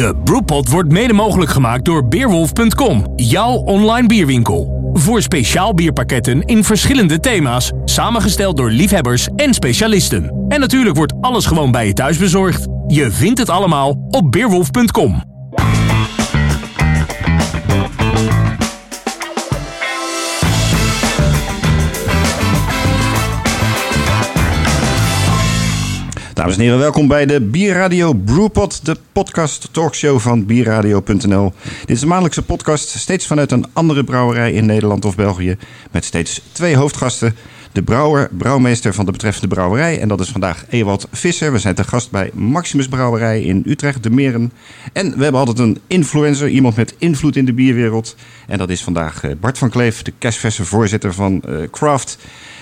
De Brewpot wordt mede mogelijk gemaakt door Beerwolf.com, jouw online bierwinkel. Voor speciaal bierpakketten in verschillende thema's, samengesteld door liefhebbers en specialisten. En natuurlijk wordt alles gewoon bij je thuis bezorgd. Je vindt het allemaal op Beerwolf.com. Dames en heren, welkom bij de Bierradio Brewpot, de podcast talkshow van bierradio.nl. Dit is een maandelijkse podcast, steeds vanuit een andere brouwerij in Nederland of België, met steeds twee hoofdgasten. De brouwer, brouwmeester van de betreffende brouwerij. En dat is vandaag Ewald Visser. We zijn te gast bij Maximus Brouwerij in Utrecht, de Meren. En we hebben altijd een influencer, iemand met invloed in de bierwereld. En dat is vandaag eh, Bart van Kleef, de cashverse voorzitter van uh, Craft.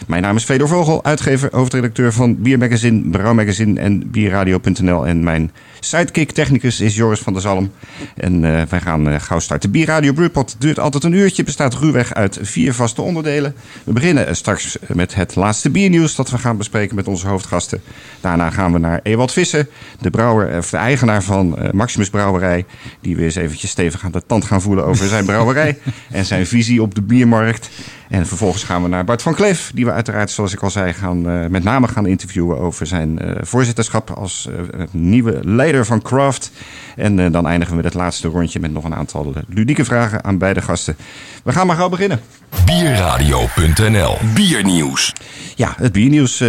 Mijn naam is Fedor Vogel, uitgever, hoofdredacteur van Biermagazine, Brouwmagazine en Bierradio.nl. En mijn sidekick technicus is Joris van der Zalm. En uh, wij gaan gauw starten. Bierradio Brewpot duurt altijd een uurtje, bestaat ruwweg uit vier vaste onderdelen. We beginnen straks met het laatste biernieuws dat we gaan bespreken met onze hoofdgasten. Daarna gaan we naar Ewald Vissen, de, brouwer, of de eigenaar van uh, Maximus Brouwerij. Die we eens eventjes stevig aan de tand gaan voelen over zijn brouwerij en zijn visie op de biermarkt. En vervolgens gaan we naar Bart van Kleef, die we uiteraard, zoals ik al zei, gaan, uh, met name gaan interviewen over zijn uh, voorzitterschap als uh, nieuwe leider van Craft. En dan eindigen we met het laatste rondje met nog een aantal ludieke vragen aan beide gasten. We gaan maar gauw beginnen. Bierradio.nl Biernieuws. Ja, het biernieuws.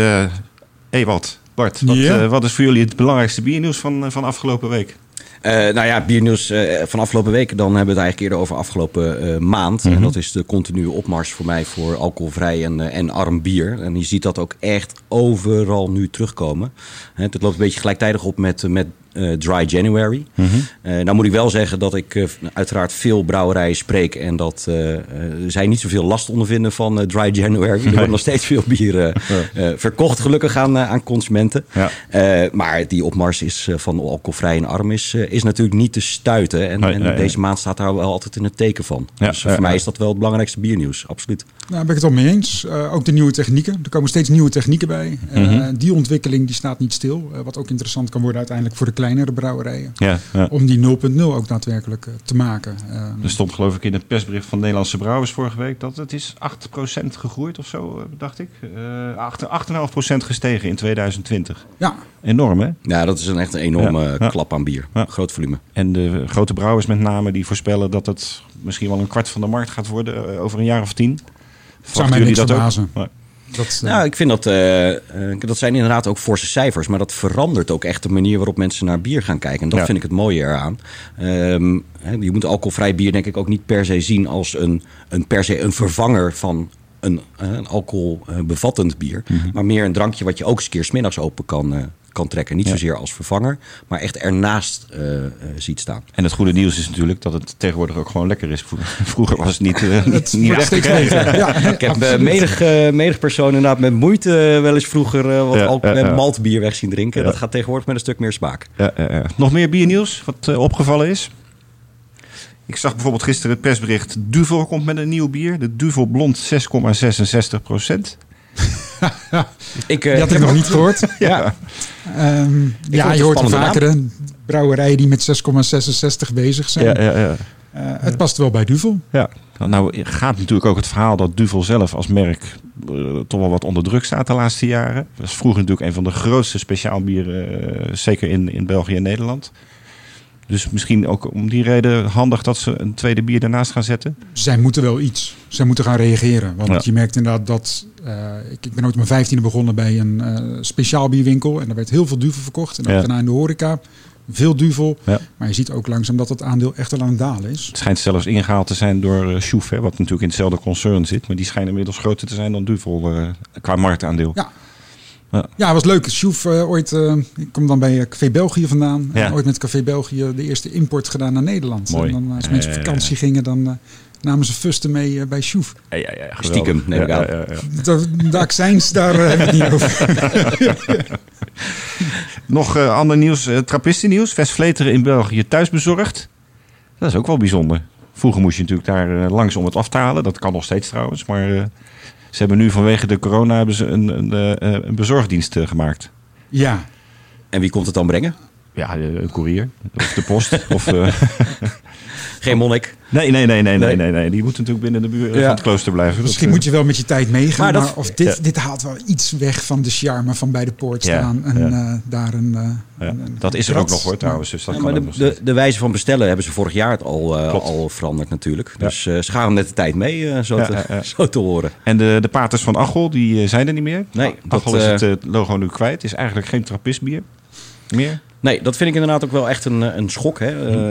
Ewald, Bart, wat, ja. wat, is voor jullie het belangrijkste biernieuws van, van afgelopen week? Uh, nou ja, biernieuws uh, van afgelopen week. Dan hebben we het eigenlijk eerder over afgelopen uh, maand. Mm -hmm. En dat is de continue opmars voor mij voor alcoholvrij en, en arm bier. En je ziet dat ook echt overal nu terugkomen. Het loopt een beetje gelijktijdig op met, met uh, Dry January. Mm -hmm. uh, nou moet ik wel zeggen dat ik uh, uiteraard veel brouwerijen spreek... en dat zij niet zoveel last ondervinden van Dry January. Er wordt nog steeds veel bier ja. verkocht, gelukkig aan, aan consumenten. Ja. maar die opmars is van alcoholvrij en arm is, is natuurlijk niet te stuiten. En, en deze maand staat daar wel altijd in het teken van. dus voor mij is dat wel het belangrijkste biernieuws, absoluut. Nou, ben ik het al mee eens. ook de nieuwe technieken. Er komen steeds nieuwe technieken bij. Mm -hmm. Die ontwikkeling die staat niet stil. wat ook interessant kan worden uiteindelijk voor de kleinere brouwerijen. Ja, ja. Om die 0.0 ook daadwerkelijk uh, te maken. Uh, er stond geloof ik in het persbericht van Nederlandse Brouwers vorige week dat het is 8% gegroeid of zo, dacht ik. Uh, 8,5% gestegen in 2020. Ja. Enorm hè? Ja, dat is een echt een enorme ja. klap aan bier. Groot volume. En de grote brouwers met name die voorspellen dat het misschien wel een kwart van de markt gaat worden eh, over een jaar of tien. Zou mij niks verbazen. Dat, uh... Nou, ik vind dat, uh, uh, dat zijn inderdaad ook forse cijfers, maar dat verandert ook echt de manier waarop mensen naar bier gaan kijken. En dat ja. vind ik het mooie eraan. Um, je moet alcoholvrij bier denk ik ook niet per se zien als een, een, per se een vervanger van een, een alcoholbevattend bier. Mm -hmm. Maar meer een drankje wat je ook eens een keer smiddags open kan, kan trekken. Niet ja. zozeer als vervanger, maar echt ernaast uh, uh, ziet staan. En het goede nieuws is natuurlijk dat het tegenwoordig ook gewoon lekker is. Vroeger was het niet, uh, niet, niet. Ja, ik heb menig, menig persoon inderdaad met moeite wel eens vroeger wat ja, met maltbier weg zien drinken. Dat gaat tegenwoordig met een stuk meer smaak. Nog meer biernieuws wat opgevallen is? Ik zag bijvoorbeeld gisteren het persbericht... Duvel komt met een nieuw bier. De Duvel Blond 6,66 procent. ik, uh, die had ik nog niet gehoord. ja, um, ja je hoort vaker brouwerijen die met 6,66 bezig zijn. Ja, ja, ja. Uh, het past wel bij Duvel. Ja, nou gaat natuurlijk ook het verhaal dat Duvel zelf als merk uh, toch wel wat onder druk staat de laatste jaren. Dat is vroeger natuurlijk een van de grootste speciaalbieren, zeker in, in België en Nederland. Dus misschien ook om die reden handig dat ze een tweede bier ernaast gaan zetten? Zij moeten wel iets. Zij moeten gaan reageren. Want ja. je merkt inderdaad dat... Uh, ik, ik ben ooit mijn vijftiende begonnen bij een uh, speciaal bierwinkel. En daar werd heel veel duvel verkocht. En ja. daarna in de horeca. Veel duvel. Ja. Maar je ziet ook langzaam dat het aandeel echt al aan het dalen is. Het schijnt zelfs ingehaald te zijn door uh. Hè, wat natuurlijk in hetzelfde concern zit. Maar die schijnen inmiddels groter te zijn dan duvel qua marktaandeel. Ja. Ja, ja was leuk. Sjoef, uh, ooit, uh, ik kom dan bij Café België vandaan. Ja. En ooit met Café België de eerste import gedaan naar Nederland. Mooi. En dan als mensen op vakantie gingen, dan uh, namen ze fusten mee uh, bij Sjoef. Ja, ja, ja, Stiekem, neem ik aan. Ja, de, de accijns, daar hebben we het niet over. Nog ander nieuws, trappistennieuws. Vestvleteren in België thuis bezorgd. Dat is ook wel bijzonder. Vroeger moest je natuurlijk daar langs om het af te halen. Dat kan nog steeds trouwens, maar... Ze hebben nu vanwege de corona hebben ze een, een, een bezorgdienst gemaakt. Ja. En wie komt het dan brengen? Ja, een koerier. Of de post. of, uh... Geen monnik. Nee, nee, nee, nee, nee, nee, nee. Die moeten natuurlijk binnen de buurt ja. van het klooster blijven. Misschien dat, moet je wel met je tijd meegaan. Maar, maar of dit, ja. dit haalt wel iets weg van de charme van bij de poort staan. En uh, daar een, uh, een, Dat is er ook nog hoor trouwens. Dus dat kan maar de, de, de, wijze van bestellen hebben ze vorig jaar al, al veranderd natuurlijk. Dus ze gaan met de tijd mee, zo, te, zo te horen. En de, de paters van Achel, die zijn er niet meer. Nee. Achel is het logo nu kwijt. is eigenlijk geen trappistbier meer. Nee, dat vind ik inderdaad ook wel echt een, een schok. Hè. Uh,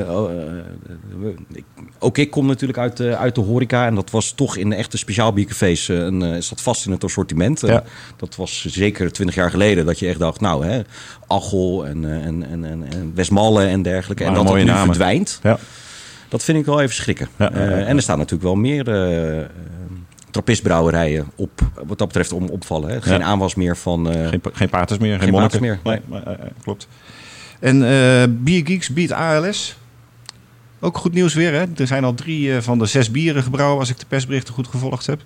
uh, ik, ook ik kom natuurlijk uit, uh, uit de horeca. En dat was toch in de echte speciaalbiercafés. een zat vast in het assortiment. Ja. dat was zeker twintig jaar geleden. Dat je echt dacht, nou, hè, Achel en, en, en, en Westmalle en dergelijke. Maar en dat het nu namen. verdwijnt. Ja. Dat vind ik wel even schrikken. Ja, en er staan natuurlijk wel meer trappistbrouwerijen op, wat dat betreft, om opvallen. Hè. Geen aanwas meer van... geen, geen paters meer, geen, geen meer. Nee, nee. klopt. En uh, Biergeeks biedt ALS. Ook goed nieuws weer, hè? Er zijn al drie uh, van de zes bieren gebrouwen, als ik de persberichten goed gevolgd heb.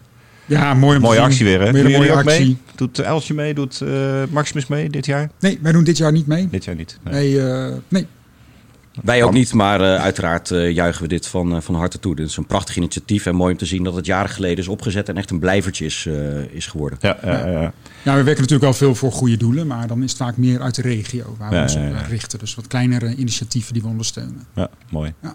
Ja, mooi Mooie actie weer, hè? Mooie mee? Doet Eltje mee? Doet uh, Maximus mee dit jaar? Nee, wij doen dit jaar niet mee. Dit jaar niet? Nee, nee. nee. Wij ook niet, maar uh, uiteraard uh, juichen we dit van, uh, van harte toe. Dit is een prachtig initiatief en mooi om te zien dat het jaren geleden is opgezet en echt een blijvertje is, is geworden. Ja, ja, ja. ja, we werken natuurlijk wel veel voor goede doelen, maar dan is het vaak meer uit de regio waar we ons op richten. Dus wat kleinere initiatieven die we ondersteunen. Ja, mooi. Ja.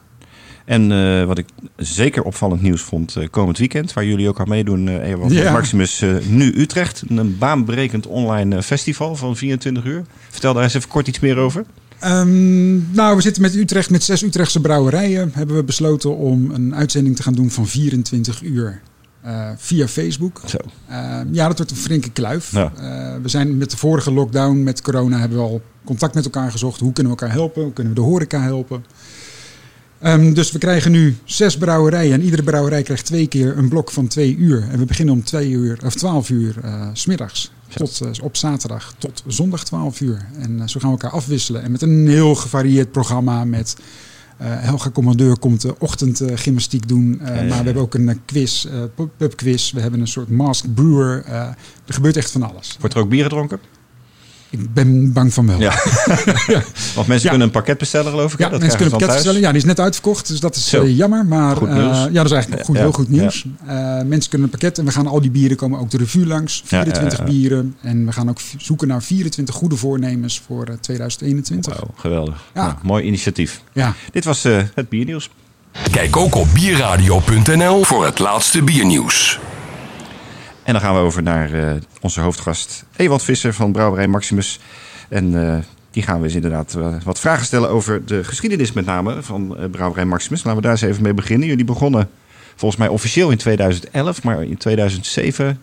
En wat ik zeker opvallend nieuws vond komend weekend, waar jullie ook aan meedoen, Ewald ja. Maximus Nu Utrecht. Een baanbrekend online festival van 24 uur. Vertel daar eens even kort iets meer over. Um, nou, we zitten met Utrecht, met zes Utrechtse brouwerijen. Hebben we besloten om een uitzending te gaan doen van 24 uur. Uh, via Facebook. Zo. Uh, ja, dat wordt een flinke kluif. Ja. Uh, we zijn met de vorige lockdown, met corona, hebben we al contact met elkaar gezocht. Hoe kunnen we elkaar helpen? Hoe kunnen we de horeca helpen? Um, dus we krijgen nu zes brouwerijen. En iedere brouwerij krijgt twee keer een blok van twee uur. En we beginnen om twee uur, of twaalf uur s smiddags. Tot, uh, op zaterdag tot zondag 12 uur. En uh, zo gaan we elkaar afwisselen. En met een heel gevarieerd programma met... Uh, Helga Commandeur komt de ochtendgymnastiek doen. Ja, ja, ja. Maar we hebben ook een quiz, pubquiz. We hebben een soort masked brewer. er gebeurt echt van alles. Wordt er ook bier gedronken? Ik ben bang van wel. Ja. ja. Want mensen kunnen een pakket bestellen, geloof ik. Ja, dat mensen kunnen een pakket bestellen. Ja, die is net uitverkocht, dus dat is uh, jammer. Maar goed nieuws. Uh, ja, dat is eigenlijk goed, heel goed nieuws. Uh, mensen kunnen een pakket en we gaan al die bieren komen ook de revue langs. 24 bieren. En we gaan ook zoeken naar 24 goede voornemens voor 2021. Wow, geweldig. Ja. Nou, mooi initiatief. Ja. Dit was het biernieuws. Kijk ook op bierradio.nl voor het laatste biernieuws. En dan gaan we over naar uh, onze hoofdgast Ewald Visser van Brouwerij Maximus. En uh, die gaan we eens inderdaad uh, wat vragen stellen over de geschiedenis met name van Brouwerij Maximus. Laten we daar eens even mee beginnen. Jullie begonnen volgens mij officieel in 2011, maar in 2007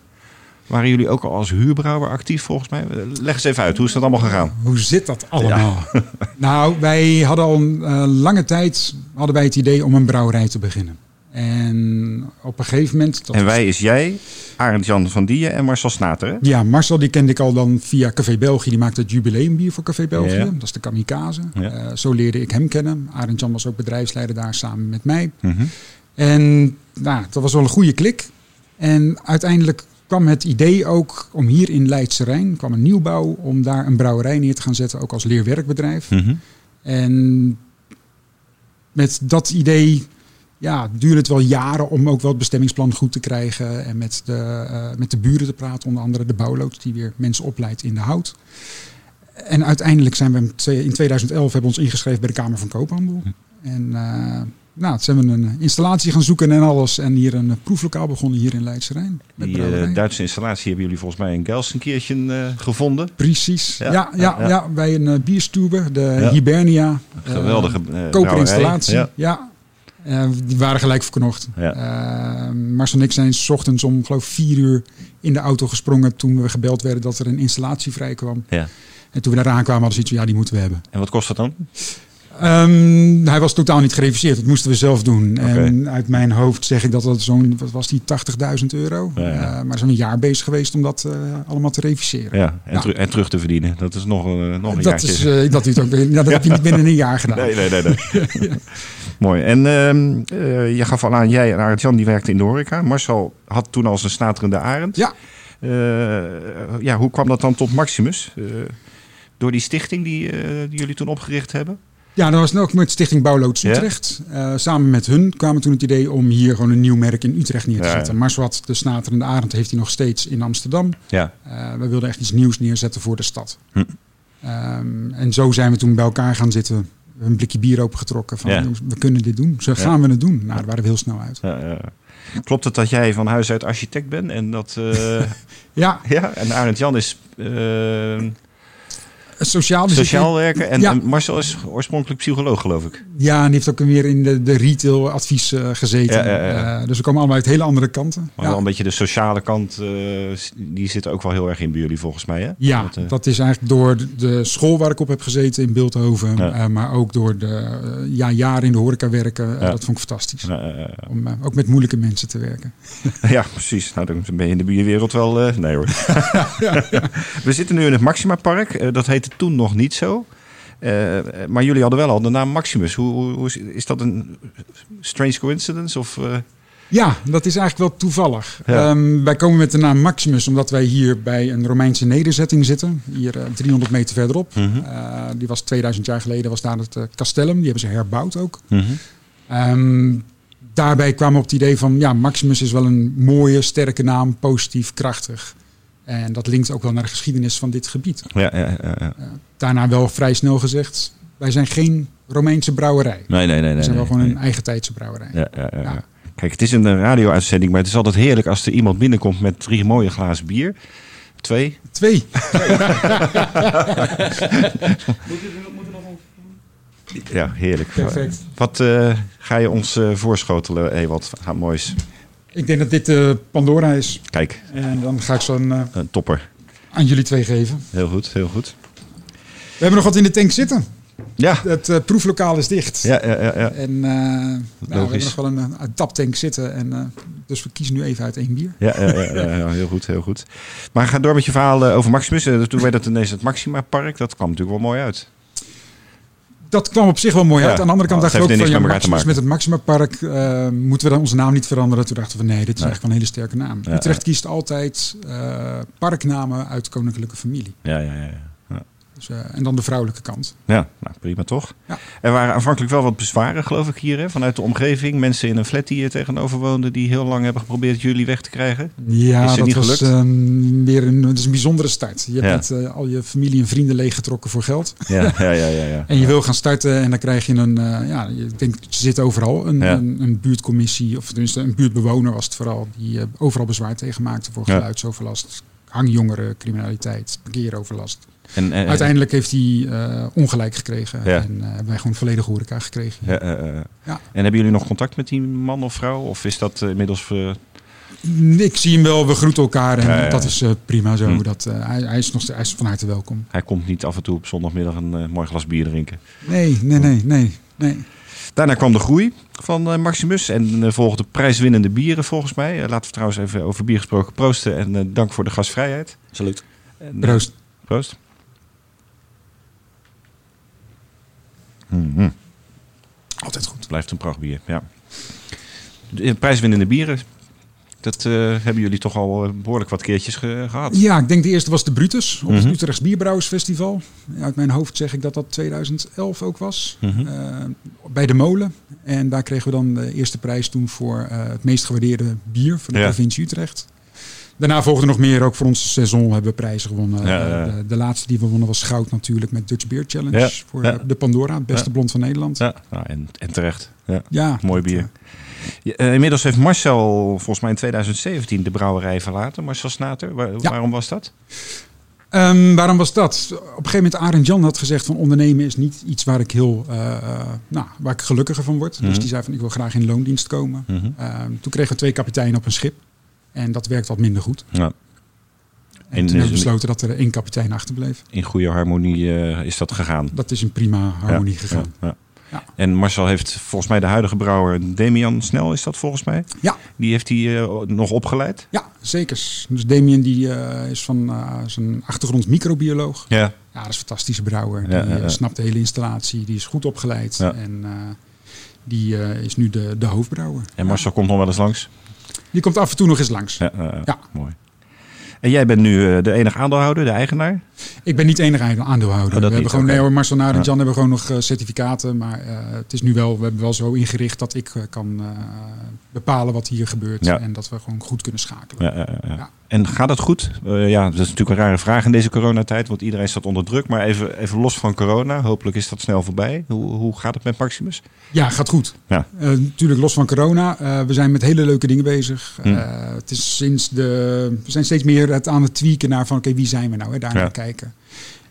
waren jullie ook al als huurbrouwer actief volgens mij. Leg eens even uit, hoe is dat allemaal gegaan? Hoe zit dat allemaal? Ja. nou, wij hadden al een lange tijd hadden wij het idee om een brouwerij te beginnen. En op een gegeven moment... En wij is jij, Arend Jan van Dieën en Marcel Snater, hè? Ja, Marcel die kende ik al dan via Café België. Die maakte het jubileumbier voor Café België. Ja. Dat is de Kamikaze. Ja. Uh, zo leerde ik hem kennen. Arend Jan was ook bedrijfsleider daar samen met mij. Mm -hmm. En nou, dat was wel een goede klik. En uiteindelijk kwam het idee ook om hier in Leidse Rijn... kwam een nieuwbouw om daar een brouwerij neer te gaan zetten. Ook als leerwerkbedrijf. Mm -hmm. En met dat idee ja, duurde het wel jaren om ook wel het bestemmingsplan goed te krijgen. En met de, uh, met de buren te praten, onder andere de bouwloods die weer mensen opleidt in de hout. En uiteindelijk zijn we in 2011 hebben we ons ingeschreven bij de Kamer van Koophandel. En uh, nou, toen hebben we een installatie gaan zoeken en alles. En hier een proeflokaal begonnen hier in Leidse Rijn. Die uh, Duitse installatie hebben jullie volgens mij in Gelsenkirchen uh, gevonden. Precies. Ja, ja, ja, ja. ja bij een bierstube, de Hibernia. Geweldige koperinstallatie. Ja. Uh, die waren gelijk verknocht. Ja. Uh, Marcel en ik zijn s ochtends om geloof vier uur in de auto gesprongen toen we gebeld werden dat er een installatie vrij kwam. Ja. En toen we daar aankwamen hadden ze iets van ja, die moeten we hebben. En wat kost dat dan? Um, hij was totaal niet gereviseerd. Dat moesten we zelf doen. Okay. En uit mijn hoofd zeg ik dat dat zo'n, wat was die, 80.000 euro. Ja, ja. Uh, maar zo'n jaar bezig geweest om dat uh, allemaal te reviseren. Ja, en, ja. Teru en, terug te verdienen. Dat is nog, uh, nog een dat. Is, dat, is ook, ja, dat heb je niet binnen een jaar gedaan. Nee, nee, nee. nee. Mooi. En uh, je gaf al aan, jij en Arend Jan die werkte in de horeca. Marcel had toen al zijn snaterende arend. Ja. Uh, ja, hoe kwam dat dan tot Maximus? Uh, door die stichting die, eh, die jullie toen opgericht hebben? Ja, dat was ook met Stichting Bouwloods Ja? Utrecht. Eh, samen met hun kwamen toen het idee om hier gewoon een nieuw merk in Utrecht neer te Ja, ja. zetten. Marswat, de Snaterende Arend, heeft hij nog steeds in Amsterdam. Ja. Eh, we wilden echt iets nieuws neerzetten voor de stad. Hm. Ehm, en zo zijn we toen bij elkaar gaan zitten. Een blikje bier opengetrokken van Ja. we kunnen dit doen. Zo gaan we het doen. Nou, daar waren we heel snel uit. Ja, ja. Klopt het dat jij van huis uit architect bent en dat... eh, Ja, ja, en Arend Jan is eh, sociaal. Dus sociaal werken en Marcel is oorspronkelijk psycholoog, geloof ik. Ja, en heeft ook weer in de, de retail advies eh, gezeten. Ja, ja, ja. Eh, dus we komen allemaal uit hele andere kanten. Maar wel een beetje de sociale kant, eh, die zit ook wel heel erg in bij jullie volgens mij, hè? Ja, Dat, dat is eigenlijk door de- school waar ik op heb gezeten in Beeldhoven. Maar ook door de ja, jaren in de horeca werken. Dat vond ik fantastisch. Om ook met moeilijke mensen te werken. ja, precies. Nou, dan ben je in de bierwereld wel... nee hoor. We zitten nu in het Maxima Park. Dat heette toen nog niet zo. Eh, maar jullie hadden wel al de naam Maximus. Hoe, hoe, hoe is, is dat een strange coincidence? Of, eh, Ja, dat is eigenlijk wel toevallig. Ja. Ehm, wij komen met de naam Maximus omdat wij hier bij een Romeinse nederzetting zitten. Hier eh, 300 meter verderop. Mhm. Eh, die was 2000 jaar geleden, was daar het eh, castellum. Die hebben ze herbouwd ook. mhm. Ehm, daarbij kwamen we op het idee van, ja, Maximus is wel een mooie, sterke naam, positief, krachtig. En dat linkt ook wel naar de geschiedenis van dit gebied. Ja, ja, ja, ja. Daarna wel vrij snel gezegd, wij zijn geen Romeinse brouwerij. Nee, nee, nee. nee We zijn wel nee, gewoon nee. een eigen tijdse brouwerij. Ja, ja, ja, ja. Ja. Kijk, het is een eh, radio-uitzending, maar het is altijd heerlijk als er iemand binnenkomt met drie mooie glazen bier. Twee. Twee. Ja, heerlijk. Perfect. Wat eh, ga je ons eh, voorschotelen, Ewald? Ha, moois. Ik denk dat dit eh, Pandora is. Kijk, En dan ga ik zo een, eh, een topper. aan jullie twee geven. Heel goed, heel goed. We hebben nog wat in de tank zitten. Ja, Het eh, proeflokaal is dicht. ja, ja, ja. ja. En nou, we hebben nog wel een, een taptank zitten. En, dus we kiezen nu even uit één bier. Ja, ja, ja, ja, heel goed, heel goed. Maar ga door met je verhaal over Maximus. Toen werd het ineens het Maxima Park. Dat kwam natuurlijk wel mooi uit. Dat kwam op zich wel mooi uit. Aan de andere kant dacht ik ook van ja, Maximus met het Maxima Park eh, moeten we dan onze naam niet veranderen. Toen dachten we nee, dit is eigenlijk wel een hele sterke naam. Utrecht kiest altijd eh, parknamen uit koninklijke familie. Ja, ja, ja. Dus, eh, en dan de vrouwelijke kant. Ja, nou, prima toch? Ja. Er waren aanvankelijk wel wat bezwaren, geloof ik, hier hè, vanuit de omgeving. Mensen in een flat die hier tegenover woonden, die heel lang hebben geprobeerd jullie weg te krijgen. Ja, Is dat niet was ehm, weer een, dat is een bijzondere start. Je hebt Ja. net, eh, al je familie en vrienden leeggetrokken voor geld. Ja, ja, ja, ja. ja. En je wil gaan starten en dan krijg je een, eh, ja, je- ik denk, ze zit overal, een, een, een buurtcommissie, of tenminste een buurtbewoner was het vooral, die overal bezwaar tegen maakte voor geluidsoverlast, hangjongeren, criminaliteit, parkeeroverlast. En, en, Uiteindelijk heeft hij eh, ongelijk gekregen Ja. en eh, hebben wij gewoon volledige horeca gekregen. Ja, eh, eh. Ja. En hebben jullie nog contact met die man of vrouw? Of is dat eh, inmiddels... eh, Ik zie hem wel, we groeten elkaar en Ja, dat is eh, prima zo. Hm. Dat, eh, hij, hij, is nog, hij is van harte welkom. hij komt niet af en toe op zondagmiddag een eh, mooi glas bier drinken. Nee, nee, nee, nee. nee. Daarna kwam de groei van eh, Maximus en eh, volgden prijswinnende bieren volgens mij. Eh, laten we trouwens even over bier gesproken proosten en dank voor de gastvrijheid. Salut. En, Proost. Proost. Mhm. Altijd goed. Blijft een prachtbier, ja. De prijswinnende bieren, dat eh, hebben jullie toch al eh, behoorlijk wat keertjes ge- gehad. Ja, ik denk de eerste was de Brutus op het Utrechts Bierbrouwersfestival. Uit mijn hoofd zeg ik dat dat 2011 ook was. Mhm. Eh, bij de molen. En daar kregen we dan de eerste prijs toen voor het meest gewaardeerde bier van de Ja. provincie Utrecht. Daarna volgden nog meer. Ook voor onze seizoen hebben we prijzen gewonnen. Ja, De, de laatste die we wonnen was goud natuurlijk met Dutch Beer Challenge. Ja, Voor de Pandora, het beste blond van Nederland. Ja, nou, en, en terecht. Ja. Mooi bier. Inmiddels heeft Marcel volgens mij in 2017 de brouwerij verlaten. Marcel Snater, Waar- Ja. waarom was dat? Ehm, waarom was dat? Op een gegeven moment Arend Jan had gezegd van ondernemen is niet iets waar ik heel, eh, eh, nou, waar ik gelukkiger van word. Mhm. Dus die zei van ik wil graag in loondienst komen. Mhm. Ehm, toen kregen we twee kapiteinen op een schip. En dat werkt wat minder goed. Ja. En, En toen hebben we besloten dat er één kapitein achterbleef. In goede harmonie eh, is dat gegaan. Dat is in prima harmonie Ja, gegaan. ja, ja. En Marcel heeft volgens mij de huidige brouwer Demian Snel, is dat volgens mij? Ja. Die heeft hij eh, nog opgeleid. Ja, zeker. Dus Damien die, eh, is van eh, zijn achtergrond microbioloog. Ja. Ja, dat is een fantastische brouwer. Ja, die ja, snapt de hele installatie. Die is goed opgeleid. En die is nu de, de hoofdbrouwer. En Marcel komt nog wel eens langs. Die komt af en toe nog eens langs. Ja, Ja. mooi. En jij bent nu de enige aandeelhouder, de eigenaar. Ik ben niet enige aandeelhouder. Oh, we hebben niet, gewoon, oké. nee Marcel Nader en Ja. Jan hebben gewoon nog eh, certificaten. Maar eh, het is nu wel, we hebben wel zo ingericht dat ik eh, kan bepalen wat hier gebeurt. En dat we gewoon goed kunnen schakelen. Ja, ja, ja. Ja. En gaat het goed? Ja, dat is natuurlijk een rare vraag in deze coronatijd, want iedereen staat onder druk. Maar even, even los van corona, hopelijk is dat snel voorbij. Hoe, hoe gaat het met Maximus? Ja, gaat goed. Ja. Natuurlijk los van corona. We zijn met hele leuke dingen bezig. Hm. Het is sinds de, we zijn steeds meer het aan het tweaken naar van oké, wie zijn we nou? Hè, daar Ja. naar kijken.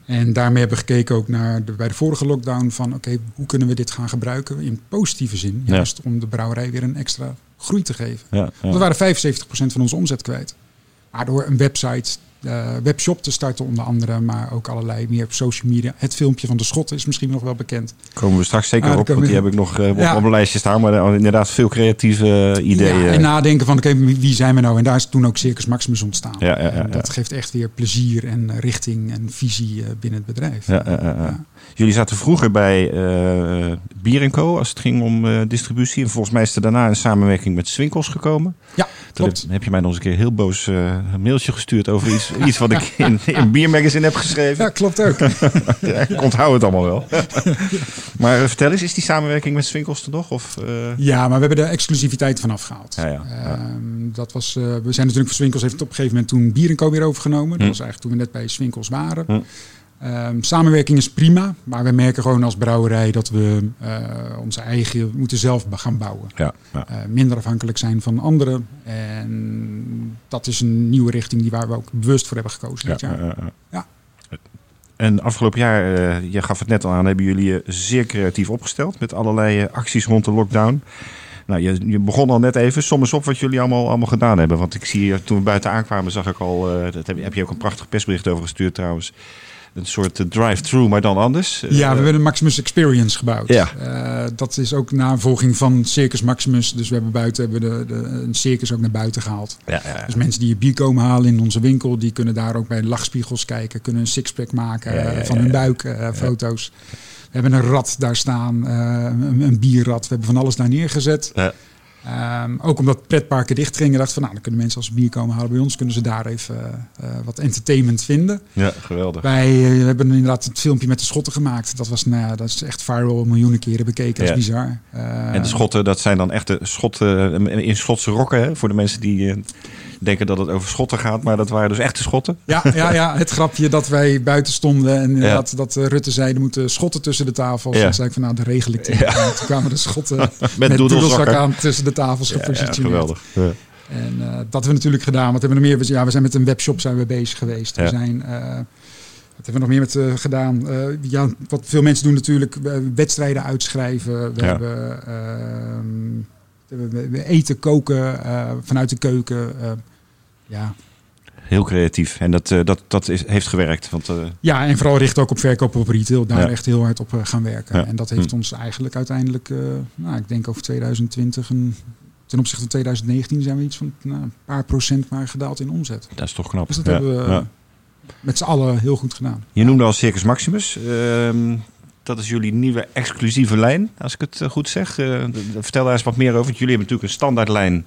En daarmee hebben we gekeken ook naar de, bij de vorige lockdown van oké, hoe kunnen we dit gaan gebruiken in positieve zin? Ja. Juist om de brouwerij weer een extra groei te geven. Ja, we waren 75% van onze omzet kwijt. Maar door een website, eh, webshop te starten onder andere, maar ook allerlei meer op social media. Het filmpje van de schotten is misschien nog wel bekend. Komen we straks zeker Ah, op, want die heb ik nog eh, op, Ja. een lijstje staan. Maar eh, inderdaad veel creatieve ideeën. Ja, en nadenken van oké, wie zijn we nou? En daar is toen ook Circus Maximus ontstaan. Ja, dat geeft echt weer plezier en richting en visie binnen het bedrijf. Ja. Jullie zaten vroeger bij eh Bier Co. als het ging om eh, distributie. En volgens mij is er daarna een samenwerking met Swinkels gekomen. Ja, klopt. heb, heb je mij nog eens een keer heel boos eh, een mailtje gestuurd over iets, iets wat ik in, in Biermagazine heb geschreven. Ja, klopt ook. Ja, ik onthoud het allemaal wel. maar vertel eens, is die samenwerking met Swinkels er nog? Of, Ja, maar we hebben de exclusiviteit vanaf gehaald. Ja, ja, ja. Ehm, dat was, we zijn natuurlijk voor Swinkels heeft op een gegeven moment toen Bier Co weer overgenomen. Dat Hm. was eigenlijk toen we net bij Swinkels waren. Hm. Ehm, samenwerking is prima, maar we merken gewoon als brouwerij dat we eh, onze eigen moeten zelf gaan bouwen. ja, ja. Eh, minder afhankelijk zijn van anderen. En dat is een nieuwe richting die waar we ook bewust voor hebben gekozen dit Ja, jaar. ja. En afgelopen jaar, eh, je gaf het net al aan, hebben jullie je zeer creatief opgesteld met allerlei acties rond de lockdown. Nou, je, je begon al net even. Som eens op wat jullie allemaal, allemaal gedaan hebben. Want ik zie toen we buiten aankwamen, zag ik al, eh, dat heb, heb je ook een prachtig persbericht over gestuurd trouwens. Een soort eh, drive-through, maar dan anders. Ja, we Eh, hebben een Maximus Experience gebouwd. Ja. Eh, dat is ook navolging van Circus Maximus. Dus we hebben buiten hebben we de, de, een circus ook naar buiten gehaald. ja, ja, Dus mensen die je bier komen halen in onze winkel, die kunnen daar ook bij lachspiegels kijken, kunnen een sixpack maken van hun buik, foto's. We hebben een rat daar staan, een, een bierrad. We hebben van alles daar neergezet. Ja. Ehm, ook omdat pretparken dicht gingen, dacht van nou, dan kunnen mensen als ze bier komen halen bij ons, kunnen ze daar even eh, eh, wat entertainment vinden. ja, geweldig. Wij eh, hebben inderdaad het filmpje met de schotten gemaakt. Dat was, nou ja, dat is echt viral, miljoenen keren bekeken. Dat Ja. is bizar. En de schotten, dat zijn dan echte schotten eh, in Schotse rokken. Hè? Voor de mensen die denken dat het over schotten gaat. Maar dat waren dus echte schotten. Ja, ja, ja, het grapje dat wij buiten stonden en inderdaad dat eh, Rutte zei, er moeten schotten tussen de tafels. Ja. En zei ik van nou, dat regel ik. En toen kwamen de schotten met, doedelzak aan tussen de tafels Ja, ja, gepositioneerd. geweldig. Ja. En eh, dat hebben we natuurlijk gedaan. Wat hebben we nog meer? Ja, we zijn met een webshop zijn we bezig geweest. Ja. We zijn, eh, wat hebben we nog meer met gedaan? Ja, wat veel mensen doen natuurlijk, wedstrijden uitschrijven. We Ja. hebben ehm, we- eten, koken vanuit de keuken. Ja. Heel creatief. En dat, eh, dat, dat is, heeft gewerkt. Want eh, ja, en vooral richt ook op verkoop op retail. Daar Ja. echt heel hard op eh, gaan werken. Ja. En dat heeft Hm. ons eigenlijk uiteindelijk, nou, ik denk over 2020, een, ten opzichte van 2019 zijn we iets van nou, een paar procent maar gedaald in omzet. dat is toch knap. Dus dat Ja, hebben we met z'n allen heel goed gedaan. Je noemde al Circus Maximus. Ehm, dat is jullie nieuwe exclusieve lijn, als ik het goed zeg. Vertel daar eens wat meer over. Want jullie hebben natuurlijk een standaardlijn.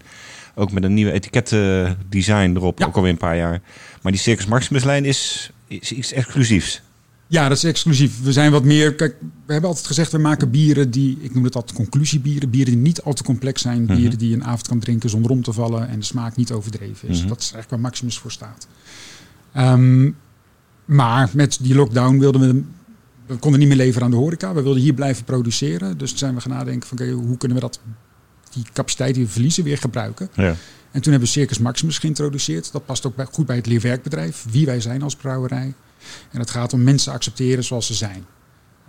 Ook met een nieuwe etikettendesign erop. Ja. Ook alweer een paar jaar. Maar die Circus Maximus lijn is, is iets exclusiefs. Ja, dat is exclusief. We zijn wat meer. Kijk, we hebben altijd gezegd: we maken bieren die, ik noem het altijd conclusiebieren, bieren die niet al te complex zijn, Mhm. bieren die je een avond kan drinken zonder om te vallen en de smaak niet overdreven is. Mhm. Dat is eigenlijk waar Maximus voor staat. Ehm, maar met die lockdown wilden we. We konden niet meer leveren aan de horeca. We wilden hier blijven produceren. Dus toen zijn we gaan nadenken van oké, hoe kunnen we dat, die capaciteit die we verliezen weer gebruiken. Ja. En toen hebben we Circus Maximus geïntroduceerd. Dat past ook bij, goed bij het leerwerkbedrijf, wie wij zijn als brouwerij. En het gaat om mensen accepteren zoals ze zijn.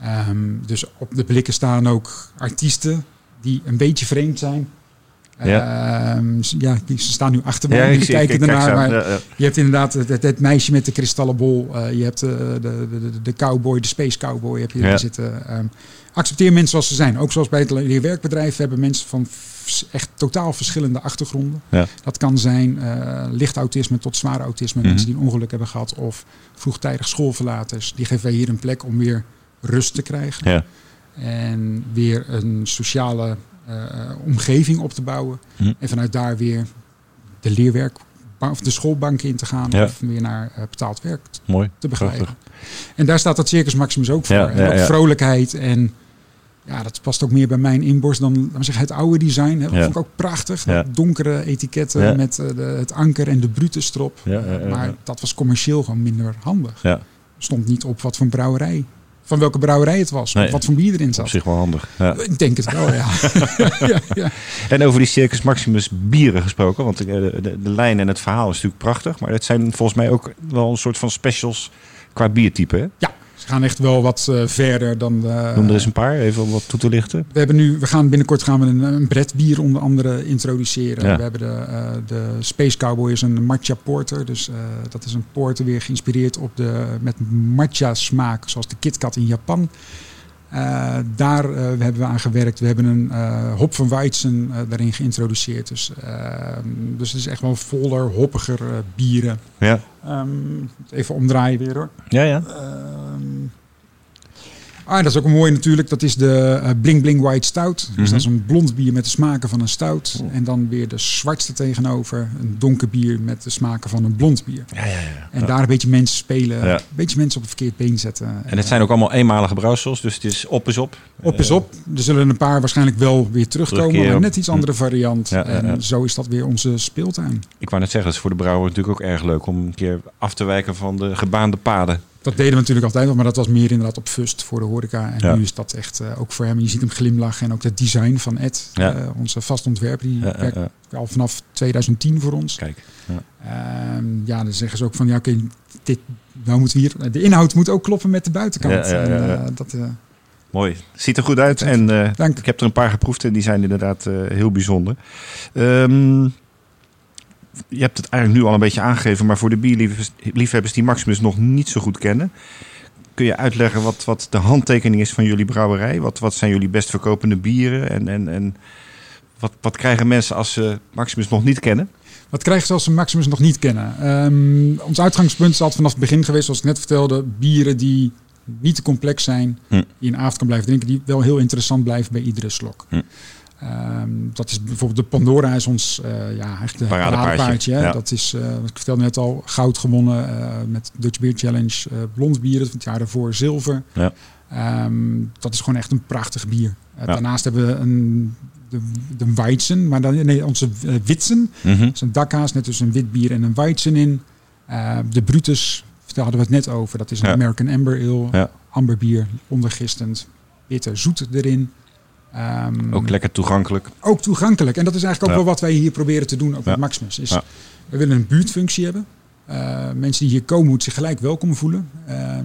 Ehm, dus op de blikken staan ook artiesten die een beetje vreemd zijn. Ja. Ehm, ja, die, ze staan nu achter mij, Ja, ik kijken ik ernaar. Maar Ja, je hebt inderdaad het, meisje met de kristallen bol. eh, je hebt eh, de, de, de, de cowboy, de space cowboy heb je Ja. er zitten. Ehm, accepteer mensen zoals ze zijn. Ook zoals bij het leerwerkbedrijf hebben mensen van echt totaal verschillende achtergronden. Ja. Dat kan zijn eh, licht autisme tot zwaar autisme. Mhm. Mensen die een ongeluk hebben gehad. Of vroegtijdig schoolverlaters. Die geven wij hier een plek om weer rust te krijgen. Ja. En weer een sociale eh, omgeving op te bouwen. Hm. En vanuit daar weer de leerwerk of de schoolbank in te gaan Ja. of weer naar eh, betaald werk Mooi. te begeleiden. Prachtig. En daar staat dat Circus Maximus ook voor. Ja, en ook vrolijkheid en ja, dat past ook meer bij mijn inborst dan laten we zeggen, het oude design. Hè. Dat Ja. vond ik ook prachtig. Ja. Donkere etiketten Ja. met eh, de, het anker en de Brutus erop. Maar dat was commercieel gewoon minder handig. Ja, Stond niet op wat voor brouwerij. Van welke brouwerij het was. Nee. Of wat voor bier erin op zat. zich wel handig. Ja. Ik denk het wel, ja. ja, ja. En over die Circus Maximus bieren gesproken. Want eh, de, de, de lijn en het verhaal is natuurlijk prachtig. Maar het zijn volgens mij ook wel een soort van specials qua biertype. Hè? Ja, gaan echt wel wat eh, verder dan... de- Noem er eens een paar, even om wat toe te lichten. We hebben nu, we gaan binnenkort gaan we een, een bretbier onder andere introduceren. Ja. We hebben de, eh, de Space Cowboy is een matcha porter. Dus eh, dat is een porter weer geïnspireerd op de met matcha smaak, zoals de KitKat in Japan. Eh, daar eh, hebben we aan gewerkt. We hebben een eh, hop van Weizen daarin geïntroduceerd. Dus, eh, dus het is echt wel voller, hoppiger bieren. Ja, Ehm, even omdraaien weer hoor. ja. ja. Ah, dat is ook een mooie natuurlijk. Dat is de eh, Bling Bling White Stout. Dus Mhm. dat is een blond bier met de smaken van een stout. En dan weer de zwartste tegenover. Een donker bier met de smaken van een blond bier. ja, ja, ja. En daar een beetje mensen spelen. Een beetje mensen op het verkeerd been zetten. En het zijn ook allemaal eenmalige brouwsels. Dus het is op is op. Op is op. Er zullen een paar waarschijnlijk wel weer terugkomen. Maar net iets andere variant. En zo is dat weer onze speeltuin. Ik wou net zeggen, dat is voor de brouwer natuurlijk ook erg leuk om een keer af te wijken van de gebaande paden. Dat deden we natuurlijk altijd al, maar dat was meer inderdaad op Fust voor de horeca. En Ja. nu is dat echt eh, ook voor hem. Je ziet hem glimlachen en ook het design van Ed, Ja. eh, onze vastontwerper, die Ja, werkt al vanaf 2010 voor ons. Kijk. Ja, dan zeggen ze ook van ja, oké, dit, nou moeten we hier, de inhoud moet ook kloppen met de buitenkant. En, eh, dat, Mooi. Ziet er goed uit. En Dank. ik heb er een paar geproefd en die zijn inderdaad heel bijzonder. Ehm, je hebt het eigenlijk nu al een beetje aangegeven, maar voor de bierliefhebbers liefhebbers die Maximus nog niet zo goed kennen. Kun je uitleggen wat, wat de handtekening is van jullie brouwerij? Wat, wat zijn jullie best verkopende bieren? En, en, en wat, wat krijgen mensen als ze Maximus nog niet kennen? Wat krijgen ze als ze Maximus nog niet kennen? Ehm, ons uitgangspunt is altijd vanaf het begin geweest, zoals ik net vertelde, bieren die niet te complex zijn, Hm. die een avond kan blijven drinken, die wel heel interessant blijven bij iedere slok. Hm. Ehm, dat is bijvoorbeeld de Pandora is ons eh, ja, eigenlijk de Paradepaardje, ja. Dat is, eh, ik vertelde net al, goud gewonnen eh, met Dutch Beer Challenge, blond bier, het jaar daarvoor zilver. Ja. Ehm, dat is gewoon echt een prachtig bier. Ja. Daarnaast hebben we een, de, de Weizen, maar dan, nee, onze Witsen. Mhm. Dat is een dakhaas, net dus een wit bier en een Weizen in. Eh, de Brutus, daar hadden we het net over. Dat is een. American Amber Ale. Amberbier, ondergistend. Witte, zoet erin. Ehm, Ook lekker toegankelijk. ook toegankelijk. En dat is eigenlijk ook Ja. wel wat wij hier proberen te doen, ook Ja. met Maximus. Is Ja. We willen een buurtfunctie hebben. Eh, mensen die hier komen moeten zich gelijk welkom voelen. Ehm,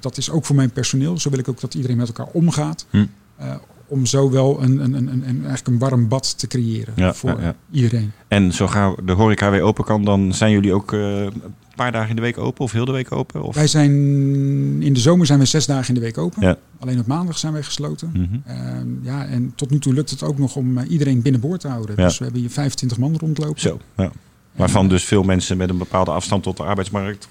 dat is ook voor mijn personeel. Zo wil ik ook dat iedereen met elkaar omgaat. Hm. Eh, om zo wel een, een, een, een, eigenlijk een warm bad te creëren voor iedereen. En zo gauw de horeca weer open kan, dan zijn jullie ook eh, paar dagen in de week open of heel de week open? Of? Wij zijn in de zomer zijn we zes dagen in de week open. Ja. Alleen op maandag zijn wij gesloten. Mhm. Ehm, ja, en tot nu toe lukt het ook nog om eh, iedereen binnenboord te houden. Ja. Dus we hebben hier 25 man rondlopen. Zo, ja. Waarvan dus veel mensen met een bepaalde afstand tot de arbeidsmarkt.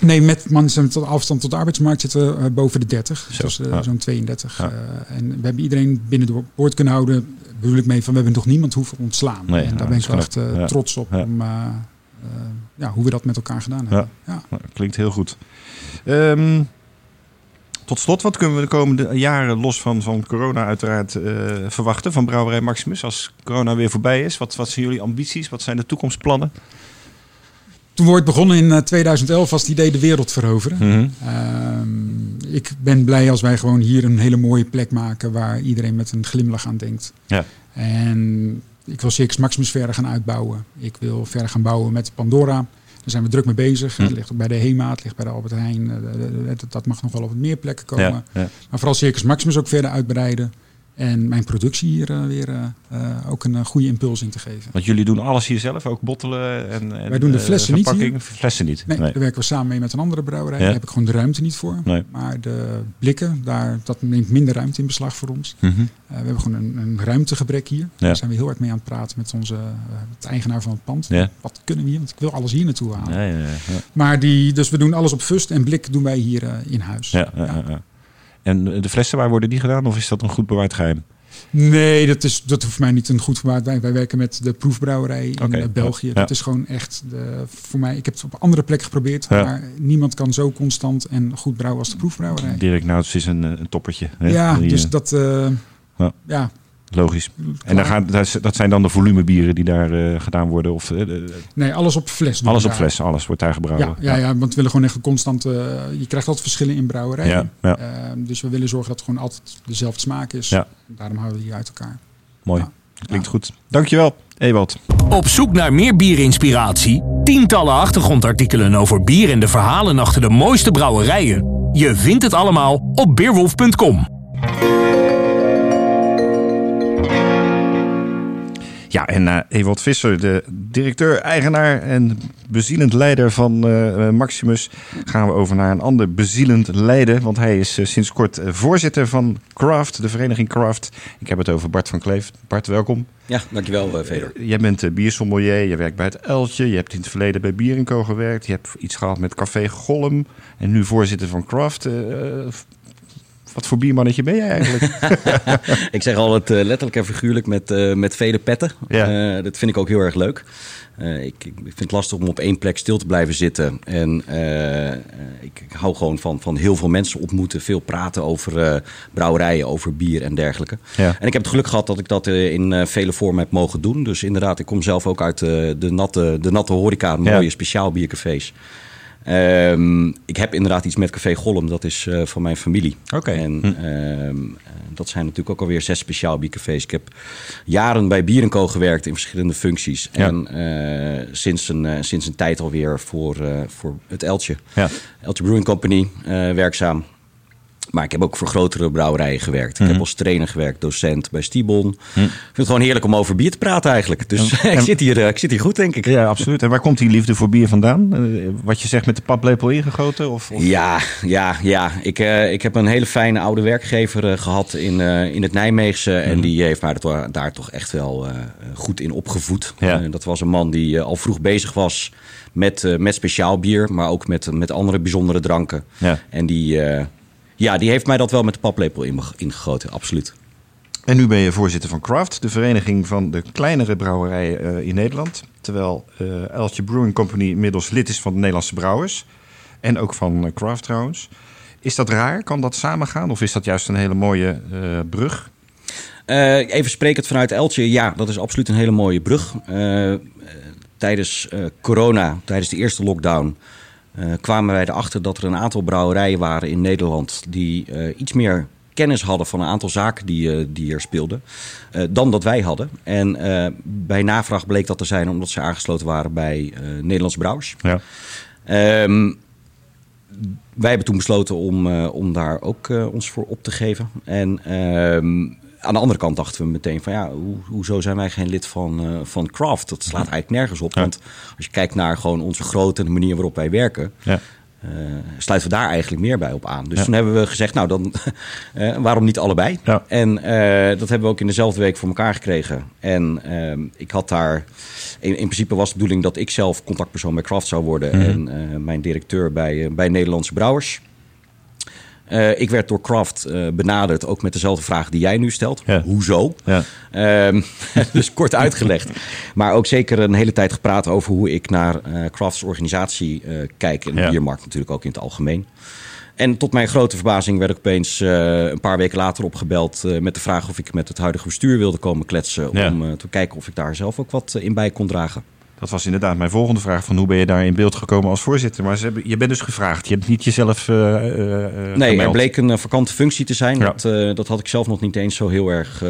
Nee, met mensen tot afstand tot de arbeidsmarkt zitten we eh, boven de 30. Zo, dus eh, zo'n 32. Ja. Eh, en we hebben iedereen binnen de boord kunnen houden. Bedoel ik mee van we hebben nog niemand hoeven ontslaan. Nee, en daar ben ik wel echt eh, trots op om, eh, eh, ja, hoe we dat met elkaar gedaan hebben. Ja. Nou, klinkt heel goed. Ehm, tot slot, wat kunnen we de komende jaren, los van, van corona uiteraard, eh, verwachten van Brouwerij Maximus? Als corona weer voorbij is, wat, wat zijn jullie ambities? Wat zijn de toekomstplannen? Toen we ooit begonnen in eh, 2011 was het idee de wereld veroveren. Mhm. Ehm, ik ben blij als wij gewoon hier een hele mooie plek maken waar iedereen met een glimlach aan denkt. Ja. En ik wil Circus Maximus verder gaan uitbouwen. Ik wil verder gaan bouwen met Pandora. Daar zijn we druk mee bezig. Hm. Het ligt ook bij de HEMA, het ligt bij de Albert Heijn. Eh, de- de- Dat mag nog wel op meer plekken komen. Ja, ja. Maar vooral Circus Maximus ook verder uitbreiden. En mijn productie hier eh, weer eh, eh, ook een goede impuls in te geven. Want jullie doen alles hier zelf, ook bottelen en, en Wij doen de flessen niet verpakking? Flessen niet. Nee, daar werken we samen mee met een andere brouwerij. Ja. Daar heb ik gewoon de ruimte niet voor. Nee. Maar de blikken, daar, dat neemt minder ruimte in beslag voor ons. Mhm. We hebben gewoon een, een ruimtegebrek hier. Ja. Daar zijn we heel hard mee aan het praten met onze het eigenaar van het pand. Ja. Wat kunnen we hier? Want ik wil alles hier naartoe halen. Ja, ja, ja, ja. Maar die, dus we doen alles op fust en blik doen wij hier in huis. Ja, ja, ja, ja. En de flessen, waar worden die gedaan? Of is dat een goed bewaard geheim? Nee, dat, is, dat hoeft mij niet een goed vermaak. Wij, wij werken met de proefbrouwerij in eh, België. ja. Dat is gewoon echt de, voor mij. Ik heb het op andere plekken geprobeerd, Ja. maar niemand kan zo constant en goed brouwen als de proefbrouwerij. Dirk Nouts is een, eh, een toppertje. hè? ja, Die, dus eh, dat, Ja. ja. Logisch. En dan gaan, dat zijn dan de volumebieren die daar eh, gedaan worden? Of, eh, nee, alles op fles. alles op daar. fles, alles wordt daar gebrouwen? Ja, ja, ja, want we willen gewoon echt een constante. eh, je krijgt altijd verschillen in brouwerijen. Ja, ja. Ehm, dus we willen zorgen dat het gewoon altijd dezelfde smaak is. Ja. Daarom houden we die uit elkaar. Mooi. Ja. Klinkt goed. Dankjewel, Ewald. Op zoek naar meer bierinspiratie? Tientallen achtergrondartikelen over bier en de verhalen achter de mooiste brouwerijen. Je vindt het allemaal op beerwolf.com. Ja, en uh, Ewald Visser, de directeur, eigenaar en bezielend leider van uh, Maximus, gaan we over naar een ander bezielend leider. Want hij is uh, sinds kort voorzitter van Craft, de vereniging Craft. Ik heb het over Bart van Kleef. Bart, welkom. Ja, dankjewel, Veder. Jij bent biersommelier, je werkt bij het Eltje, je hebt in het verleden bij Bier Co gewerkt, je hebt iets gehad met Café Golm en nu voorzitter van Craft. Wat voor biermannetje ben jij eigenlijk? ik zeg altijd uh, letterlijk en figuurlijk met, uh, met vele petten. Ja. Uh, dat vind ik ook heel erg leuk. Ik, ik, vind het lastig om op één plek stil te blijven zitten. En ik, ik, hou gewoon van, van heel veel mensen ontmoeten. Veel praten over brouwerijen, over bier en dergelijke. Ja. En ik heb het geluk gehad dat ik dat in vele vormen heb mogen doen. Dus inderdaad, ik kom zelf ook uit de, natte, de natte horeca. Mooie ja. speciaal biercafés. Um, ik heb inderdaad iets met Café Gollum, dat is uh, van mijn familie. Oké. Okay. En hm. uh, dat zijn natuurlijk ook alweer zes speciaal biercafés. Ik heb jaren bij Bier Co gewerkt in verschillende functies. Ja. En uh, sinds, een, sinds een tijd alweer voor, voor het Eltje. Ja. Eltje Brewing Company werkzaam. Maar ik heb ook voor grotere brouwerijen gewerkt. Ik Mhm. heb als trainer gewerkt, docent bij Stiebon. Ik vind het gewoon heerlijk om over bier te praten eigenlijk. Dus ik, zit hier, uh, ik zit hier goed, denk ik. Ja, absoluut. En waar komt die liefde voor bier vandaan? Uh, wat je zegt met de paplepel ingegoten? Of, of? Ja, ja, ja. Ik, uh, ik heb een hele fijne oude werkgever gehad in, in het Nijmeegse. Mm. En die heeft mij daar, daar toch echt wel goed in opgevoed. Ja. dat was een man die al vroeg bezig was met, met speciaal bier. Maar ook met, met andere bijzondere dranken. Ja. En die... Ja, die heeft mij dat wel met de paplepel ingegoten, absoluut. En nu ben je voorzitter van Craft, de vereniging van de kleinere brouwerijen uh, in Nederland. Terwijl uh, Eltje Brewing Company inmiddels lid is van de Nederlandse Brouwers. En ook van uh, Craft trouwens. Is dat raar? Kan dat samengaan? Of is dat juist een hele mooie brug? even sprekend vanuit Eltje, ja, dat is absoluut een hele mooie brug. tijdens corona, tijdens de eerste lockdown... Uh, kwamen wij erachter dat er een aantal brouwerijen waren in Nederland die uh, iets meer kennis hadden van een aantal zaken die, uh, die er speelden, dan dat wij hadden. En bij navraag bleek dat te zijn omdat ze aangesloten waren bij Nederlandse brouwers. Ja. Um, wij hebben toen besloten om, om daar ook ons voor op te geven. En um, aan de andere kant dachten we meteen van ja, ho hoezo zijn wij geen lid van, uh, van Craft? Dat slaat eigenlijk nergens op. Ja. Want als je kijkt naar gewoon onze grootte en de manier waarop wij werken, ja. uh, sluiten we daar eigenlijk meer bij op aan. Dus Ja. toen hebben we gezegd, nou dan uh, waarom niet allebei? Ja. En dat hebben we ook in dezelfde week voor elkaar gekregen. En ehm, ik had daar, in, in, principe was de bedoeling dat ik zelf contactpersoon bij Craft zou worden Mhm. en mijn directeur bij, bij Nederlandse Brouwers. Uh, ik werd door Kraft uh, benaderd, ook met dezelfde vraag die jij nu stelt. Ja. Hoezo? Ja. Um, dus kort uitgelegd. Maar ook zeker een hele tijd gepraat over hoe ik naar uh, Crafts organisatie kijk. En de Ja. biermarkt natuurlijk ook in het algemeen. En tot mijn grote verbazing werd ik opeens een paar weken later opgebeld... met de vraag of ik met het huidige bestuur wilde komen kletsen... Om te kijken of ik daar zelf ook wat in bij kon dragen. Dat was inderdaad mijn volgende vraag: van hoe ben je daar in beeld gekomen als voorzitter? Maar ze hebben, je bent dus gevraagd. Je hebt niet jezelf. Uh, uh, nee, gemeld. er bleek een vakante functie te zijn. Ja. Dat, uh, dat had ik zelf nog niet eens zo heel erg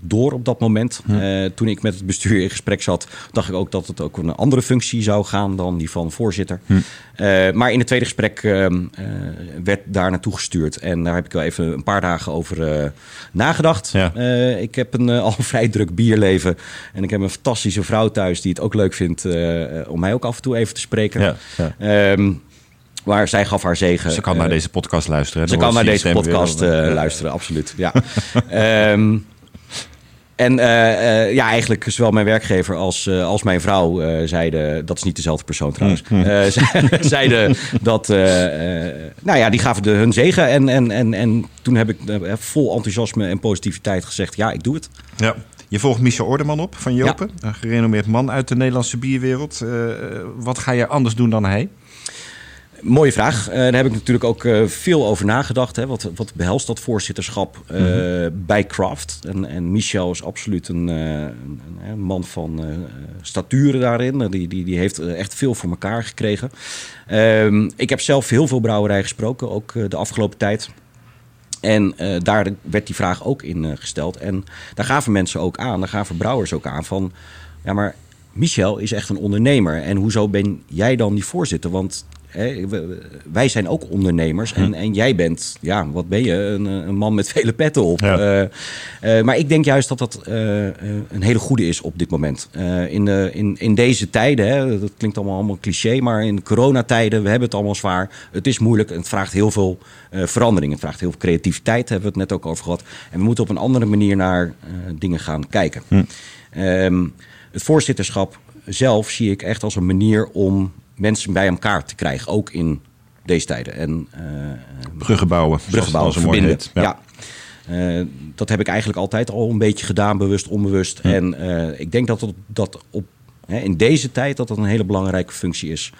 door op dat moment. Hm. Toen ik met het bestuur in gesprek zat, dacht ik ook dat het ook een andere functie zou gaan dan die van voorzitter. Hm. Uh, maar in het tweede gesprek uh, uh, werd daar naartoe gestuurd. En daar heb ik wel even een paar dagen over uh, nagedacht. Ja. Ik heb een al vrij druk bierleven. En ik heb een fantastische vrouw thuis die het ook leuk vindt om mij ook af en toe even te spreken. Ja, ja. Um, maar zij gaf haar zegen. Ze kan naar deze podcast luisteren. hè? Ze kan naar deze podcast weer. luisteren, absoluut. Ja. um, En eh, eh, ja, eigenlijk zowel mijn werkgever als, eh, als mijn vrouw zeiden... Dat is niet dezelfde persoon trouwens. eh, ze- zeiden dat... nou ja, die gaven de, hun zegen. En, en, en, en toen heb ik vol enthousiasme en positiviteit gezegd... Ja, ik doe het. Ja. Je volgt Michel Orderman op van Jopen. Een gerenommeerd man uit de Nederlandse bierwereld. Wat ga je anders doen dan hij? Mooie vraag. Eh, daar heb ik natuurlijk ook eh, veel over nagedacht. Hè. Wat, wat behelst dat voorzitterschap eh, bij Craft? En, en Michel is absoluut een, een, een man van eh stature daarin. Die, die, die heeft echt veel voor elkaar gekregen. Ehm, ik heb zelf heel veel brouwerijen gesproken, ook de afgelopen tijd. En daar werd die vraag ook in gesteld. En daar gaven mensen ook aan, daar gaven brouwers ook aan van... ja, maar Michel is echt een ondernemer. En hoezo ben jij dan die voorzitter? Want hè, wij zijn ook ondernemers. En, en jij bent, ja, wat ben je? Een, eh, een man met vele petten op. Ja. Eh, eh, maar ik denk juist dat dat een hele goede is op dit moment. In, de, in, in deze tijden, hè, dat klinkt allemaal, allemaal cliché, maar in coronatijden, we hebben het allemaal zwaar. Het is moeilijk en het vraagt heel veel verandering. Het vraagt heel veel creativiteit, hebben we het net ook over gehad. En we moeten op een andere manier naar dingen gaan kijken. Ehm, het voorzitterschap zelf zie ik echt als een manier om mensen bij elkaar te krijgen, ook in deze tijden. En eh, Bruggen bouwen. bruggen bouwen, verbinden. heet. Ja. Eh, dat heb ik eigenlijk altijd al een beetje gedaan, bewust, onbewust. En eh, ik denk dat dat, dat op, hè, in deze tijd dat dat een hele belangrijke functie is.